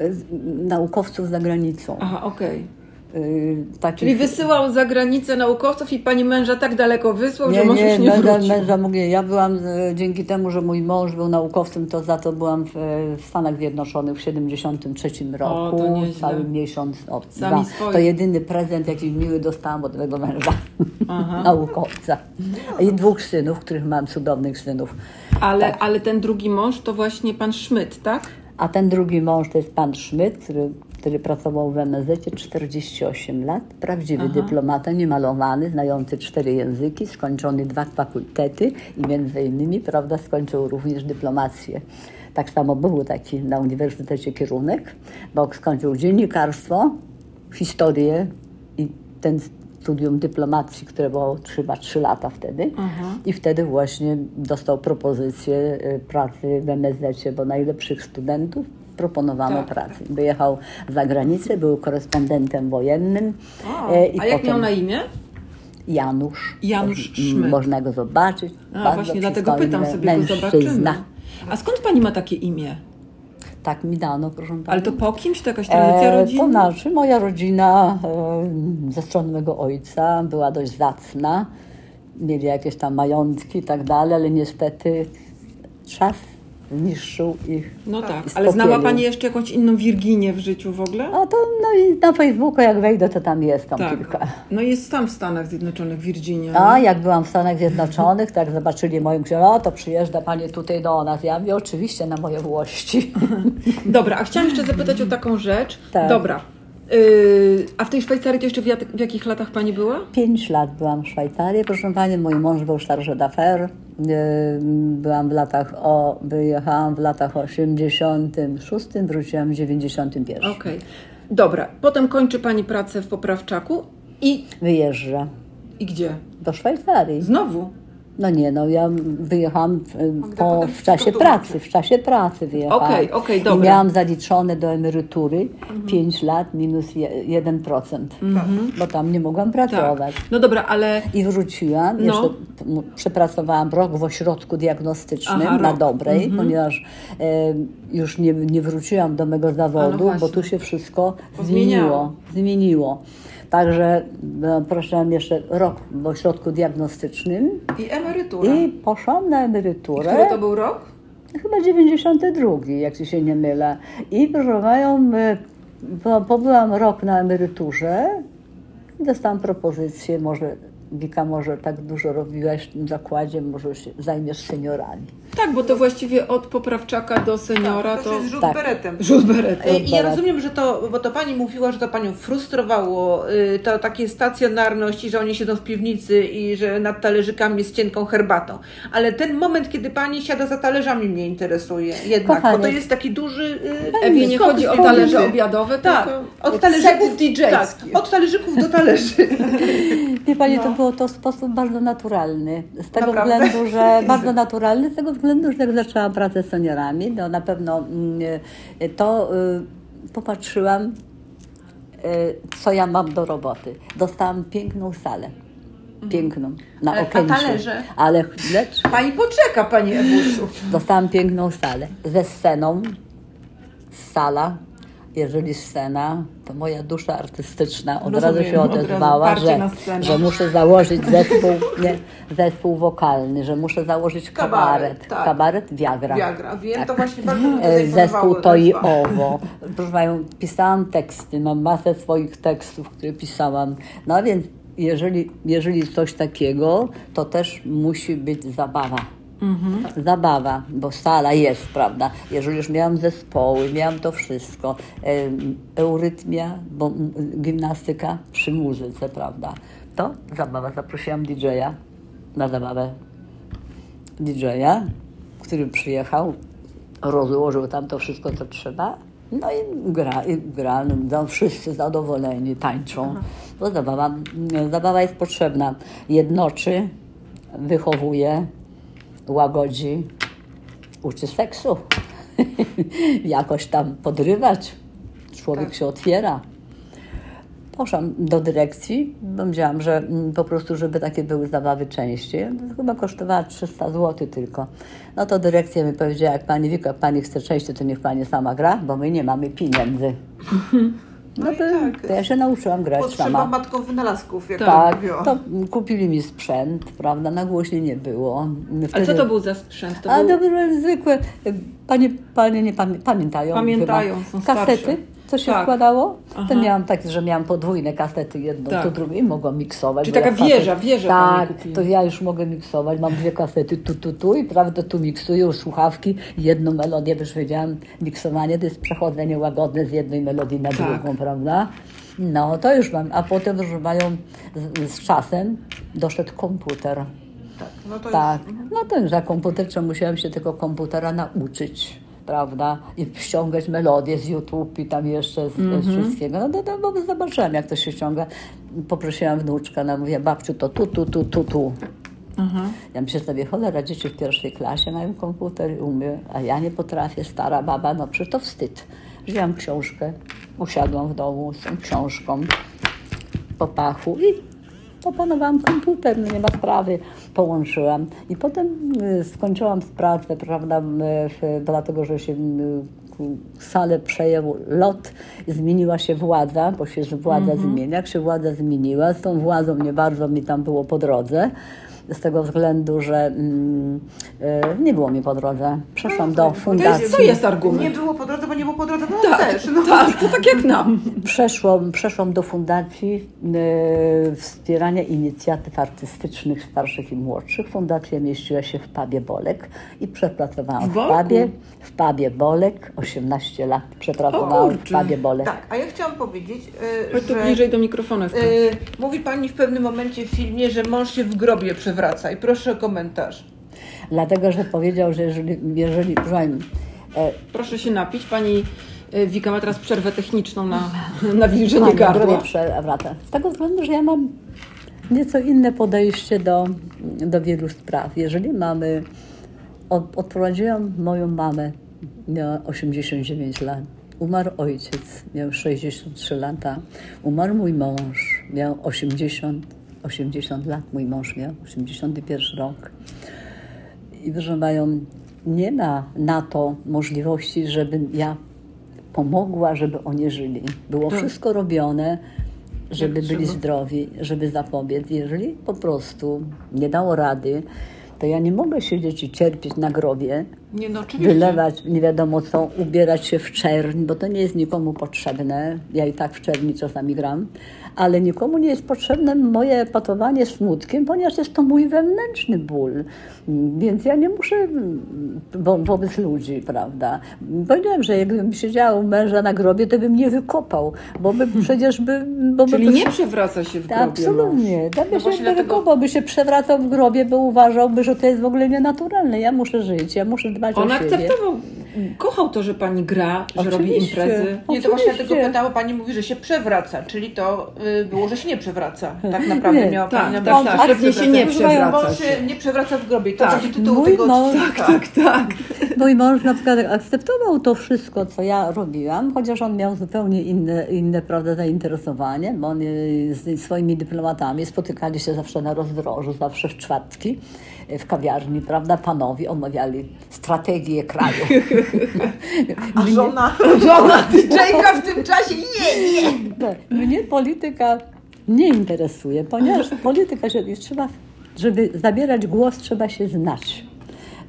y, y, naukowców za granicą. Aha, okej. Y, takich- Czyli wysyłał za granicę naukowców i pani męża tak daleko wysłał, że Nie, mąż nie, już nie męża, wrócił. męża mówię, ja byłam e, dzięki temu, że mój mąż był naukowcem, to za to byłam w, e, w Stanach Zjednoczonych w 73 roku. nieźle. Cały miesiąc. O, swoi. To jedyny prezent, jaki miły dostałam od mojego męża, naukowca. I dwóch synów, których mam cudownych synów. Ale, Tak. ale ten drugi mąż to właśnie pan Szmyt, tak? A ten drugi mąż to jest pan Szmyt, który, który pracował w MSZ 48 lat. Prawdziwy dyplomata, niemalowany, znający cztery języki, skończony dwa fakultety i między innymi, prawda, skończył również dyplomację. Tak samo był taki na uniwersytecie kierunek, bo skończył dziennikarstwo, historię i ten studium dyplomacji, które było chyba trzy lata wtedy. I wtedy właśnie dostał propozycję y, pracy w MSZ, bo najlepszych studentów proponowano Tak. pracę. Wyjechał za granicę, był korespondentem wojennym. O, e, a jak potem miał na imię? Janusz. Janusz Szmyt. Można go zobaczyć. A właśnie dlatego pytam sobie, go mężczyzna. zobaczymy. A skąd pani ma takie imię? Tak mi dano, proszę pana. Ale to po kimś? To jakaś tradycja E, To rodzinna? znaczy, moja rodzina e, ze strony mego ojca była dość zacna. Mieli jakieś tam majątki i tak dalej, ale niestety czas zniszczył ich. No tak, ale znała. Pani jeszcze jakąś inną Wirginię w życiu w ogóle? A to no i na Facebooku jak wejdę, to tam jest tam tak. kilka. No jest tam w Stanach Zjednoczonych, Virginia. A nie? jak byłam w Stanach Zjednoczonych, tak zobaczyli moją książkę, o to przyjeżdża Pani tutaj do nas. Ja mówię, oczywiście na moje włości. Dobra, a chciałam jeszcze zapytać o taką rzecz. Tak. Dobra. Yy, a w tej Szwajcarii to jeszcze w, jak, w jakich latach Pani była? Pięć lat byłam w Szwajcarii, proszę Pani, mój mąż był chargé d'affaires. Yy, Byłam w latach, o, wyjechałam w latach 86, wróciłam w 91. Okej. Dobra, potem kończy Pani pracę w Poprawczaku i, Wyjeżdża i gdzie? do Szwajcarii. Znowu? No nie, no ja wyjechałam w, po, w czasie pracy, w czasie pracy wyjechałam. Okej, okej, I dobra. miałam zaliczone do emerytury 5 lat minus je- 1%, bo tam nie mogłam Tak. pracować. No dobra, ale I wróciłam, No. jeszcze przepracowałam rok w ośrodku diagnostycznym Aha, na rok. Dobrej, Mhm. ponieważ e, już nie, nie wróciłam do mego zawodu, bo no właśnie. tu się wszystko zmieniło. zmieniło. Także no, proszę jeszcze rok w ośrodku diagnostycznym i emerytura. i poszłam na emeryturę. Który to był rok? Chyba 92, jak się nie mylę. I proszę mają, po, pobyłam rok na emeryturze i dostałam propozycję, może Wika, może tak dużo robiłaś w tym zakładzie, może się zajmiesz seniorami. Tak, bo to właściwie od poprawczaka do seniora to to... z rzut tak. beretem. Rzut beretem. I ja rozumiem, że to, bo to pani mówiła, że to panią frustrowało, y, to takie stacjonarność i że oni siedzą w piwnicy i że nad talerzykami z cienką herbatą. Ale ten moment, kiedy pani siada za talerzami mnie interesuje jednak, Kochanie. bo to jest taki duży... y, Ewie, nie chodzi o talerze obiadowe, Tak, tylko od talerzyków, tak, od talerzyków do talerzy. Wie Pani, to było to w sposób bardzo naturalny. Z tego Naprawdę? względu, że bardzo naturalny, z tego względu, że jak zaczęłam pracę z seniorami, to na pewno mm, to y, popatrzyłam, y, co ja mam do roboty. Dostałam piękną salę. Piękną. Na Ale- Okęciu. talerze? Ale lecz Pani poczeka, Pani Ewusiu. dostałam piękną salę. Ze sceną. Sala. Jeżeli scena, to moja dusza artystyczna od Rozumiem, razu się od razu odezwała, parcie że, że muszę założyć zespół, nie, zespół wokalny, że muszę założyć kabaret. Kabaret, tak. Kabaret Viagra. Viagra, wiem, to właśnie bardzo E, Zespół to i owo. Proszę pisałam teksty, mam masę swoich tekstów, które pisałam. No więc jeżeli, jeżeli coś takiego, to też musi być zabawa. Zabawa, bo sala jest, prawda? Jeżeli już miałam zespoły, miałam to wszystko, eurytmia, bo gimnastyka przy muzyce, prawda? To zabawa. Zaprosiłam DJ-a na zabawę. DJ-a, który przyjechał, rozłożył tam to wszystko, co trzeba. No i gra, i gra no, wszyscy zadowoleni, tańczą. Bo zabawa, zabawa jest potrzebna. Jednoczy, wychowuje, łagodzi, uczy seksu. Jakoś tam podrywać. Człowiek się otwiera. Poszłam do dyrekcji, bo wiedziałam, że mm, po prostu, żeby takie były zabawy częściej. Chyba kosztowała 300 zł tylko. No to dyrekcja mi powiedziała, jak pani Wika, jak pani chce częściej, to niech pani sama gra, bo my nie mamy pieniędzy. No i to, tak. to ja się nauczyłam grać Potrzeba sama. matką wynalazków, jak Tak, to mówiła. to kupili mi sprzęt, prawda, nagłośnie nie było. Ale Wtedy- co to był za sprzęt? To A był... to były zwykłe. Panie, panie nie pamię, pamiętają. Pamiętają, chyba. są starsze. Kasety, co się Tak. wkładało. Aha. To miałam takie, że miałam podwójne kasety, jedną, Tak. to drugą i mogłam miksować. Czyli taka facet- wieża, wieżę pani Tak, to ja już mogę miksować. Mam dwie kasety tu, tu, tu i prawda, tu miksuję już słuchawki. Jedną melodię, bo już wiedziałam, miksowanie to jest przechodzenie łagodne z jednej melodii na Tak. drugą, prawda? No, to już mam. A potem już mają z, z czasem doszedł komputer. Tak, no to Tak, już... no to już za komputer, musiałam się tego komputera nauczyć, prawda? I ściągać melodie z YouTube i tam jeszcze z, z wszystkiego. No to, to bo zobaczyłam, jak to się ściąga. Poprosiłam wnuczka, ona mówiła, babciu, to tu, tu, tu, tu, tu. Aha. Ja myślę sobie, cholera, dzieci w pierwszej klasie mają komputer i umie, a ja nie potrafię, stara baba, no przecież to wstyd. Wzięłam książkę, usiadłam w domu z tą książką po pachu i opanowałam komputer, no nie ma sprawy, połączyłam. I potem y, skończyłam pracę, prawda, w, dlatego, że się ku- salę przejął lot, zmieniła się władza, bo się władza zmienia. Jak się władza zmieniła, z tą władzą nie bardzo mi tam było po drodze, z tego względu, że mm, e, nie było mi po drodze. Przeszłam do To jest, fundacji. to jest argument. Nie było po drodze, bo nie było po drodze, bo tak, też. No. tak, to tak jak nam. Przeszłam, przeszłam do Fundacji e, Wspierania Inicjatyw Artystycznych Starszych i Młodszych. Fundacja mieściła się w Pabie Bolek i przepracowałam W w? Pabie, w Pabie Bolek. 18 lat przepracowałam w. Pabie Bolek. Tak, a ja chciałam powiedzieć, y, Chodź tu że bliżej do mikrofonu. Y, mówi Pani w pewnym momencie w filmie, że mąż się w grobie przewraca i proszę o komentarz. Dlatego, że powiedział, że jeżeli, jeżeli e, Proszę się napić. Pani e, Wika ma teraz przerwę techniczną na nawilżenie Mam gardła. przewracę. Z tego względu, że ja mam nieco inne podejście do, do wielu spraw. Jeżeli mamy. Od, odprowadziłam moją mamę, miała 89 lat. Umarł ojciec, miał 63 lata. Umarł mój mąż, miał 80, 80 lat. Mój mąż miał 81 rok. I proszę mają, nie ma na to możliwości, żebym ja pomogła, żeby oni żyli. Było wszystko robione, żeby byli zdrowi, żeby zapobiec. Jeżeli po prostu nie dało rady, to ja nie mogę siedzieć i cierpieć na grobie, Nie no, wylewać nie wiadomo co, ubierać się w czerń, bo to nie jest nikomu potrzebne. Ja i tak w czerni czasami gram, ale nikomu nie jest potrzebne moje patowanie smutkiem, ponieważ jest to mój wewnętrzny ból. Więc ja nie muszę mm, wo wobec ludzi, prawda? Powiedziałem, że jakbym siedziała u męża na grobie, to bym nie wykopał, bo by przecież by... Bo Czyli by nie przewraca się w grobie. Absolutnie. By No się nie dlatego- wykopał, by się przewracał w grobie, bo uważałby, że to jest w ogóle nienaturalne. Ja muszę żyć, ja muszę dbać On o siebie. akceptował, kochał to, że pani gra, że robi Oczywiście. imprezy. Nie, to właśnie dlatego pytała, Pani mówi, że się przewraca, czyli to y, było, że się nie przewraca. Tak naprawdę Nie, miała tak, Pani na tak, myśli, tak, że pewnie się nie przewraca Mąż się. nie przewraca w grobie. To Tak. będzie tytuł Mój tego mąż- odcinka. Tak, tak. Mój mąż na przykład akceptował to wszystko, co ja robiłam, chociaż on miał zupełnie inne, inne prawda, zainteresowanie, bo on y, z swoimi dyplomatami spotykali się zawsze na rozdrożu, zawsze w czwartki w kawiarni, prawda, panowie omawiali strategię kraju. A żona? Żona DJ-ka w tym czasie nie, nie. Nie, Mnie polityka nie interesuje, ponieważ polityka się trzeba, żeby zabierać głos, trzeba się znać.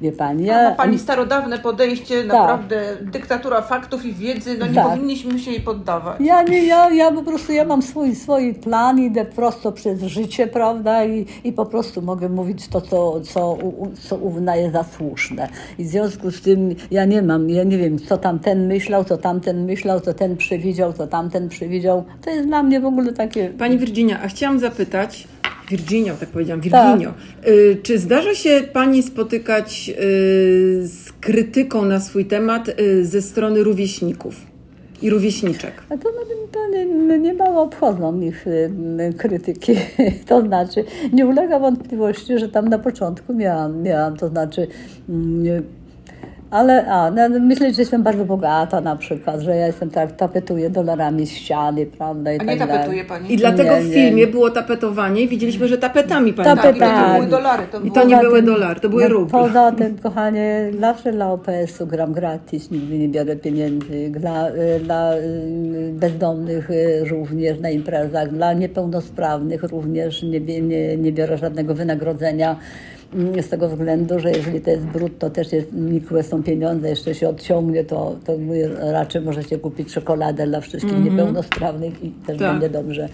Wie pani, Ma ja, Pani starodawne podejście, naprawdę dyktatura faktów i wiedzy, no nie Tak. powinniśmy się jej poddawać. Ja nie, ja, ja po prostu ja mam swój, swój plan, idę prosto przez życie, prawda, i, i po prostu mogę mówić to, co, co, co uznaję za słuszne. I w związku z tym ja nie mam, ja nie wiem, co tam ten myślał, co tamten myślał, co ten przewidział, co tamten przewidział. To jest dla mnie w ogóle takie... Pani Virginia, a chciałam zapytać, Virginio, tak powiedziałam, Virginio, y, czy zdarza się Pani spotykać y, z krytyką na swój temat y, ze strony rówieśników i rówieśniczek? A to, nie, nie mało obchodzą ich krytyki. To znaczy, nie ulega wątpliwości, że tam na początku miałam, miałam to znaczy. Ale a, no, myślę, że jestem bardzo bogata na przykład, że ja jestem tak, tapetuję dolarami ściany, prawda? I A tak nie dalej. tapetuje Pani? I dlatego Nie, w nie. filmie było tapetowanie i widzieliśmy, że tapetami Pani Tapet- Tak, i to tak. nie były dolary, to I to nie były tym- dolary, to były no, ruble. Poza tym, kochanie, zawsze dla OPS-u gram gratis, nigdy nie biorę pieniędzy. Dla, y, dla y, bezdomnych y, również na imprezach, dla niepełnosprawnych również nie, nie, nie biorę żadnego wynagrodzenia. Mm, Z tego względu, że jeżeli to jest brud, to też jest nikłe są pieniądze, jeszcze się odciągnie, to, to raczej możecie kupić czekoladę dla wszystkich niepełnosprawnych i też. Tak. będzie dobrze.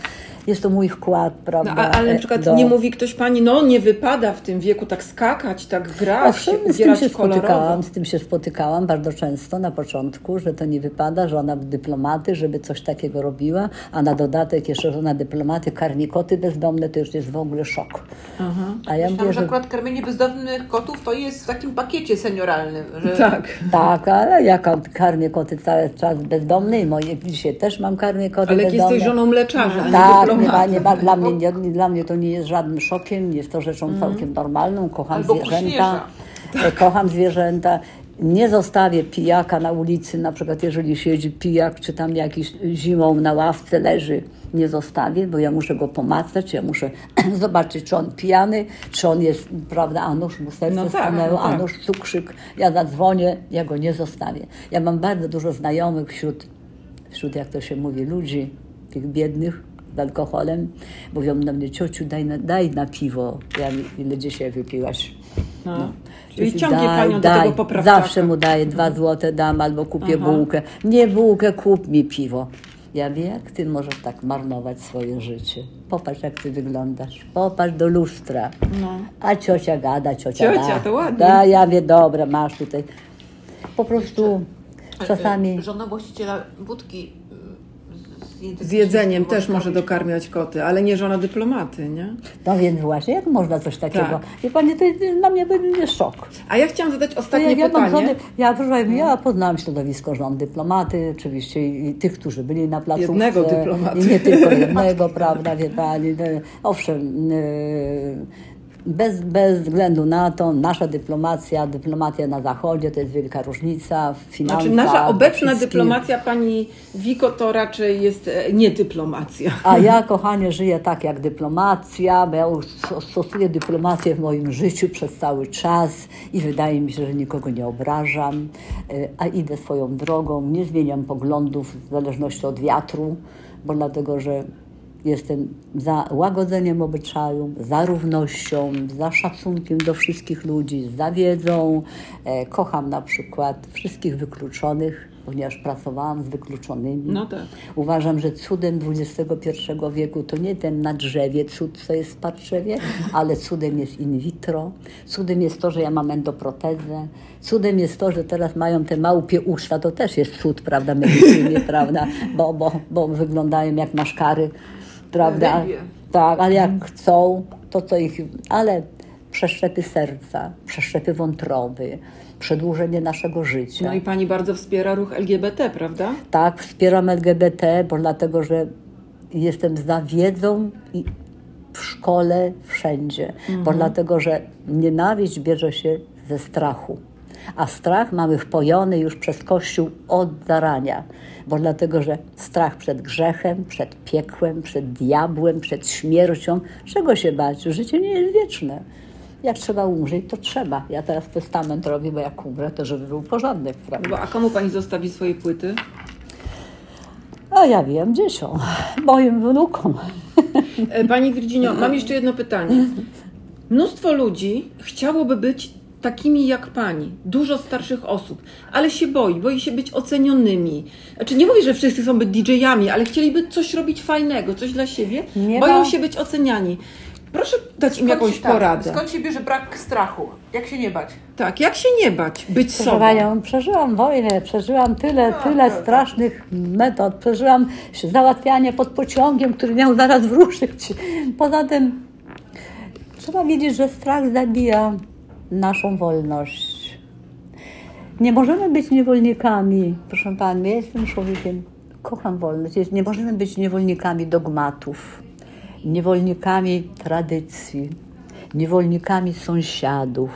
Jest to mój wkład, No, prawda? a, ale na e, przykład do- nie mówi ktoś Pani, no nie wypada w tym wieku tak skakać, tak grać, się, z tym się kolorowo. spotykałam, z tym się spotykałam bardzo często na początku, że to nie wypada, że ona dyplomaty, żeby coś takiego robiła, a na dodatek jeszcze żona dyplomaty, karnikoty bezdomne, to już jest w ogóle szok. A ja Myślałam, mówię, że że akurat karmienie bezdomnych kotów to jest w takim pakiecie senioralnym. Że... Tak. tak, ale ja ka- karmię koty cały czas bezdomne i moje dzisiaj też mam karmię koty Ale jak bezdomne. jesteś żoną leczarza, a nie Tak, nie dyplomata. ma, nie ma, dla, mnie, nie, dla mnie to nie jest żadnym szokiem, jest to rzeczą całkiem normalną. Kocham Albo zwierzęta. E, Kocham zwierzęta. Nie zostawię pijaka na ulicy, na przykład jeżeli siedzi pijak, czy tam jakiś zimą na ławce leży, nie zostawię, bo ja muszę go pomacać, ja muszę zobaczyć, czy on pijany, czy on jest, prawda, a nuż mu serce No tak, stanęło, no a tak. nuż cukrzyk. Ja zadzwonię, ja go nie zostawię. Ja mam bardzo dużo znajomych wśród, wśród jak to się mówi, ludzi, tych biednych, z alkoholem. Mówią do mnie, ciociu, daj na, daj na piwo. Ja ile dzisiaj wypiłaś? No. Czyli Ciociu, ciągnie daj, panią daj. do tego poprawczaka. Zawsze mu daję dwa złote dam albo kupię Aha. bułkę. Nie bułkę, kup mi piwo. Ja wiem, jak ty możesz tak marnować swoje życie. Popatrz, jak ty wyglądasz. Popatrz do lustra. No. A ciocia gada, ciocia Ciocia, da. to ładnie. Da, ja wie, dobra, masz tutaj. Po prostu czasami... Żona właściciela budki y, z, jedzeniem też może dokarmiać koty, ale nie żona dyplomaty, nie? No więc właśnie, jak można coś takiego? Tak. Wie pani, to jest, dla mnie będzie szok. A ja chciałam zadać ostatnie ja, pytanie. żony, ja, proszę ja poznałam środowisko żon dyplomaty, oczywiście i tych, którzy byli na placówce. Jednego dyplomaty. Nie tylko jednego, prawda, wie pani. No, Owszem, yy, bez, bez względu na to, nasza dyplomacja, dyplomacja na zachodzie to jest wielka różnica w finansach. Znaczy nasza obecna dyplomacja pani Wiko to raczej jest e, nie dyplomacja. A ja, kochanie, żyję tak jak dyplomacja, bo ja stosuję dyplomację w moim życiu przez cały czas i wydaje mi się, że nikogo nie obrażam, e, a idę swoją drogą, nie zmieniam poglądów w zależności od wiatru, bo dlatego, że jestem za łagodzeniem obyczaju, za równością, za szacunkiem do wszystkich ludzi, za wiedzą. E, Kocham na przykład wszystkich wykluczonych, ponieważ pracowałam z wykluczonymi. No tak. Uważam, że cudem XXI wieku to nie ten na drzewie cud, co jest w Patrzewie, ale cudem jest in vitro. Cudem jest to, że ja mam endoprotezę. Cudem jest to, że teraz mają te małpie usta. To też jest cud, prawda, medycyny, prawda, bo, bo, bo wyglądają jak maszkary, prawda. Tak, ale jak chcą, to co ich... Ale przeszczepy serca, przeszczepy wątroby, przedłużenie naszego życia. No i pani bardzo wspiera ruch LGBT, prawda? Tak, wspieram LGBT, bo dlatego, że jestem za wiedzą i w szkole, wszędzie. Bo dlatego, że nienawiść bierze się ze strachu. A strach mamy wpojony już przez Kościół od zarania. Bo dlatego, że strach przed grzechem, przed piekłem, przed diabłem, przed śmiercią. Czego się bać? Życie nie jest wieczne. Jak trzeba umrzeć, to trzeba. Ja teraz testament robię, bo jak umrę, to żeby był porządek, prawda? Bo, a komu pani zostawi swoje płyty? A ja wiem, dzieciom, moim wnukom. E, Pani Virginio, mam jeszcze jedno pytanie. Mnóstwo ludzi chciałoby być takimi jak pani, dużo starszych osób, ale się boi, boi się być ocenionymi. Znaczy nie mówię, że wszyscy chcą być DJ-ami, ale chcieliby coś robić fajnego, coś dla siebie, Nie boją ma- się być oceniani. Proszę dać im Skąd jakąś się- tak, poradę. Skąd się bierze brak strachu? Jak się nie bać? Tak, jak się nie bać, być Proszę sobą. Panią, przeżyłam wojnę, przeżyłam tyle, tyle strasznych metod, przeżyłam załatwianie pod pociągiem, który miał zaraz wruszyć. Poza tym trzeba wiedzieć, że strach zabija naszą wolność. Nie możemy być niewolnikami. Proszę Pani, ja jestem człowiekiem, kocham wolność. Nie możemy być niewolnikami dogmatów, niewolnikami tradycji, niewolnikami sąsiadów.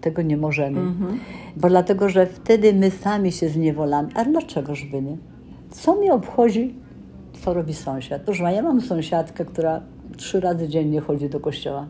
Tego nie możemy. Bo dlatego, że wtedy my sami się zniewolamy. A dlaczego żeby nie? Co mnie obchodzi, co robi sąsiad? Proszę ja mam sąsiadkę, która trzy razy dziennie chodzi do kościoła.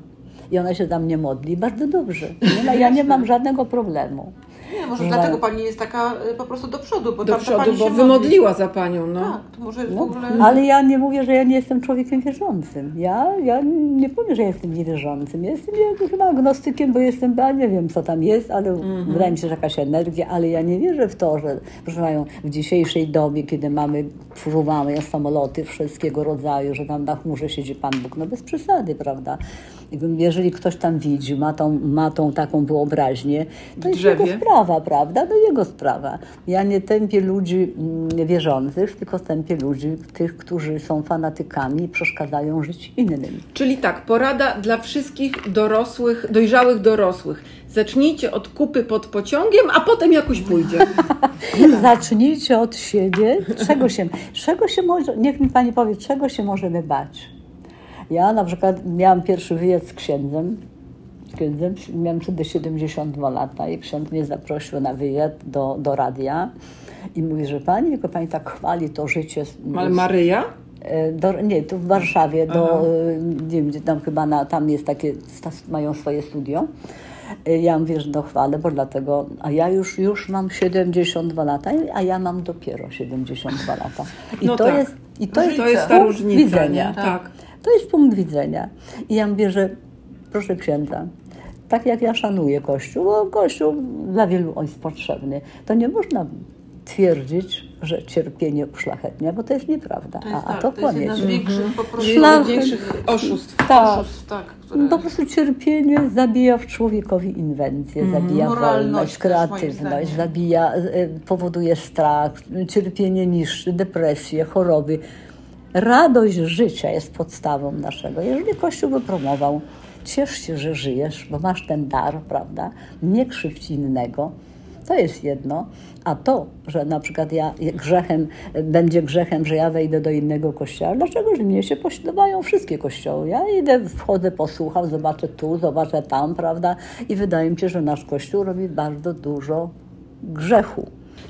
I ona się tam nie modli. Bardzo dobrze. Nie ja nie mam żadnego problemu. Nie, może Nie. dlatego pani jest taka y, po prostu do przodu, bo Do przodu, pani bo się modli. wymodliła za panią, no. Tak, to może w No, ogóle... ale ja nie mówię, że ja nie jestem człowiekiem wierzącym. Ja, ja nie powiem, że jestem niewierzącym. Ja jestem ja chyba agnostykiem, bo jestem, ja nie wiem co tam jest, ale Mhm. wydaje mi się, że jakaś energia, ale ja nie wierzę w to, że proszę mają w dzisiejszej dobie, kiedy mamy, fruwamy samoloty wszystkiego rodzaju, że tam na chmurze siedzi Pan Bóg, no bez przesady, prawda? Jeżeli ktoś tam widzi, ma tą, ma tą taką wyobraźnię, to jest jego sprawa, prawda? No jego sprawa. Ja nie tępię ludzi mm, wierzących, tylko tępię ludzi, tych, którzy są fanatykami i przeszkadzają żyć innym. Czyli tak, porada dla wszystkich dorosłych, dojrzałych dorosłych. Zacznijcie od kupy pod pociągiem, a potem jakoś pójdzie. Zacznijcie od siebie, czego się, czego się może, niech mi Pani powie, czego się możemy bać. Ja na przykład miałam pierwszy wyjazd z księdzem, z księdzem, miałam wtedy 72 lata i ksiądz mnie zaprosił na wyjazd do, do radia i mówi, że Pani, tylko Pani tak chwali to życie. Ale Maryja? E, Do, nie, tu w Warszawie, do, e, nie wiem, gdzie tam chyba na, tam jest takie, mają swoje studio. E, Ja mówię, że dochwalę, bo dlatego, a ja już, już mam 72 lata, a ja mam dopiero 72 lata. I No to tak. jest I to jest, To jest ta punkt różnica, widzenia. nie? Tak. To jest punkt widzenia. I ja mówię, że proszę księdza, tak jak ja szanuję Kościół, bo Kościół dla wielu on jest potrzebny, to nie można twierdzić, że cierpienie uszlachetnia, bo to jest nieprawda. To jest, a, a tak, to to jest jedna z kłamiecie. większych po prostu największych oszustw. Tak. Oszustw, tak które... Po prostu cierpienie zabija w człowiekowi inwencję, zabija Moralność wolność, kreatywność, zabija, y, powoduje strach, cierpienie niszczy, depresję, choroby. Radość życia jest podstawą naszego. Jeżeli Kościół by promował, ciesz się, że żyjesz, bo masz ten dar, prawda? Nie krzywdź innego. To jest jedno, a to, że na przykład ja grzechem, będzie grzechem, że ja wejdę do innego kościoła, dlaczego, że mnie się poślubają wszystkie kościoły? Ja idę, wchodzę, posłucham, zobaczę tu, zobaczę tam, prawda? I wydaje mi się, że nasz kościół robi bardzo dużo grzechu.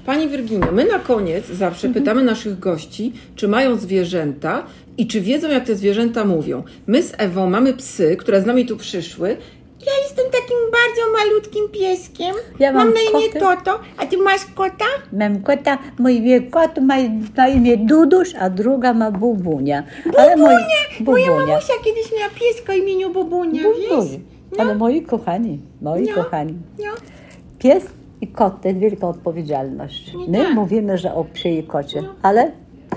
Pani Wirginio, my na koniec zawsze pytamy naszych gości, czy mają zwierzęta i czy wiedzą, jak te zwierzęta mówią. My z Ewą mamy psy, które z nami tu przyszły. Ja jestem takim bardzo malutkim pieskiem. Ja mam na imię koty. Toto. A ty masz kota? Mam kota, mój kot ma na imię Duduś, a druga ma Bubunia. Ale mój, Moja Bubunia. mamusia kiedyś miała pieska imieniu Bobunia, wiesz? Bubunia. Ale moi kochani, moi No. kochani. No. Pies i kot to jest wielka odpowiedzialność. My tak. mówimy, że o psie i kocie, ale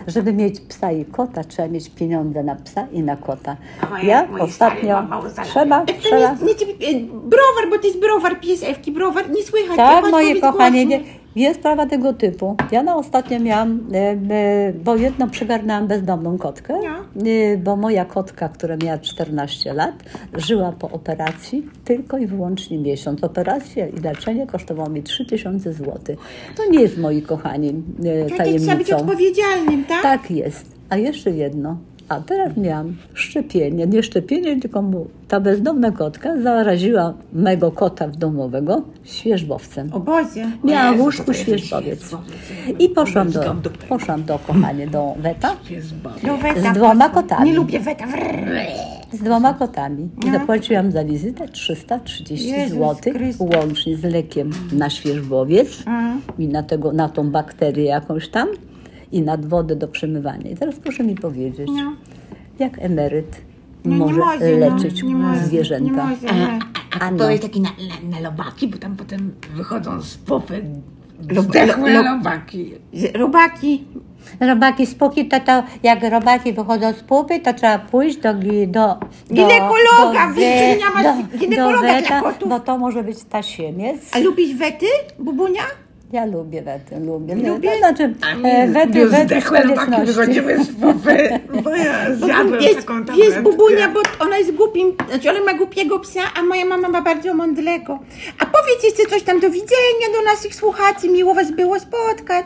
żeby mieć psa i kota, trzeba mieć pieniądze na psa i na kota. Ja ostatnio trzeba, trzeba. jest, nie, nie, browar, bo to jest browar, pies Ewki, browar, nie słychać. Tak, moje kochanie, nie, jest sprawa tego typu. Ja na ostatnio miałam, e, e, bo jedną przygarnęłam bezdomną kotkę, No. e, bo moja kotka, która miała 14 lat, żyła po operacji tylko i wyłącznie miesiąc. Operacja i leczenie kosztowało mi 3000 zł. To nie jest, moi kochani, ty trzeba być tajemnicą. odpowiedzialnym, tak? Tak jest. A jeszcze jedno. A teraz miałam szczepienie. Nie szczepienie, tylko mu, ta bezdomna kotka zaraziła mego kota domowego świeżbowcem. O Boże. Miała w łóżku świeżbowiec. I poszłam do, poszłam do, kochanie, do weta No, z dwoma kotami. Nie lubię weta. Z dwoma kotami. I zapłaciłam za wizytę 330 Jezus zł, łącznie z lekiem na świeżbowiec Mhm. i na, tego, na tą bakterię jakąś tam i na wodę do przemywania. I teraz proszę mi powiedzieć, No. jak emeryt No, może może, no, leczyć nie może, zwierzęta? Może, nie. A Ano. to jest taki na, na, na lobaki, bo tam potem wychodzą z popy zdechłe lo- lo- lobaki. Robaki. Robaki spóki, to, to jak robaki wychodzą z pupy, to trzeba pójść do, do, do Ginekologa, do, masz do, ginekologa do dla weta, kotów. bo to może być tasiemiec. A lubisz wety, Bubunia? Ja lubię wety, lubię. Lubię? To znaczy, e, wety, już wety wychodzimy z popy, bo ja zjadłem Wiesz, taką tabletkę. Bubunia, bo ona jest głupim, znaczy ona ma głupiego psa, a moja mama ma bardzo mądrego. A powiedz jeszcze coś tam do widzenia do naszych słuchaczy, miło was było spotkać.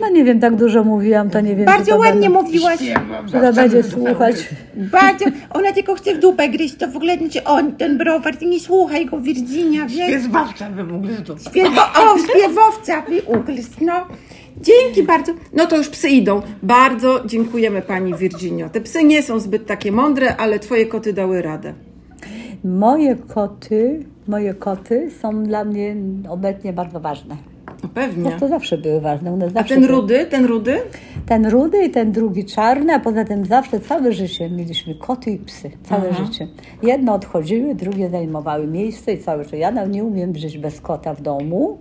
No nie wiem, tak dużo mówiłam, to nie wiem. czy Bardzo to ładnie mówiłaś. Zawsze będzie słuchać. Bardzo, ona tylko chce w dupę gryźć, to w ogóle znaczy on, ten browar, ty nie słuchaj go, Virginia, wiesz? Śpiewawca by mógł zdobyć. Śpiewo, o, śpiewowca by ugryzł, no. Dzięki bardzo. No to już psy idą. Bardzo dziękujemy pani Virginio. Te psy nie są zbyt takie mądre, ale twoje koty dały radę. Moje koty, moje koty są dla mnie obecnie bardzo ważne. No pewnie. To zawsze były ważne. One A zawsze ten były- rudy, ten rudy? Ten rudy i ten drugi czarny, a poza tym zawsze całe życie mieliśmy koty i psy. Całe życie. Jedno odchodziły, drugie zajmowały miejsce i całe życie. Ja no, nie umiem żyć bez kota w domu.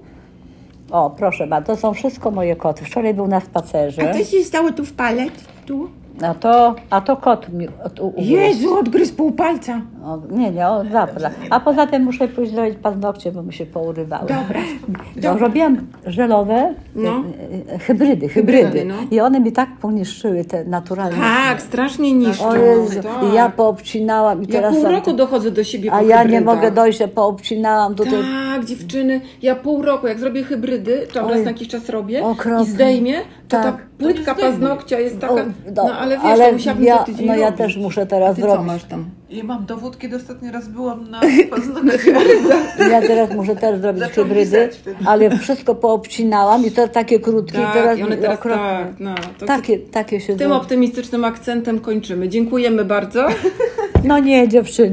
O, proszę bardzo, to są wszystko moje koty. Wczoraj był na A spacerze. co się stało tu w palet? Tu? A to, a to kot mi od, u. Jezu, odgryzł pół palca. O, nie, nie, o, zapra. A poza tym muszę pójść zrobić paznokcie, bo mi się pourywały. Dobra. No, robiłam żelowe No. e, e, hybrydy, hybrydy. Hybrydy, no. I one mi tak poniszczyły te naturalne. Tak, strasznie niszczą. O Jezu, tak. i ja poobcinałam i Ja teraz pół roku dochodzę do siebie po A ja nie mogę dojść, że poobcinałam tutaj. Tak, dziewczyny, ja pół roku, jak zrobię hybrydy, to raz na jakiś czas robię okropne. i zdejmie, to Tak. ta płytka paznokcia jest taka, O, no, ale wiesz, ale to musiałabym ja- co tydzień no ja robić. też muszę teraz Ty co zrobić. masz tam? Ja mam dowód, kiedy ostatni raz byłam na paznokciach. Ja teraz muszę też zrobić Zaczął hybrydy, ale wszystko poobcinałam i to takie krótkie. Tak, teraz i one teraz okropne. tak, no. Takie, takie się Tym zrobi. optymistycznym akcentem kończymy. Dziękujemy bardzo. No nie, dziewczyny.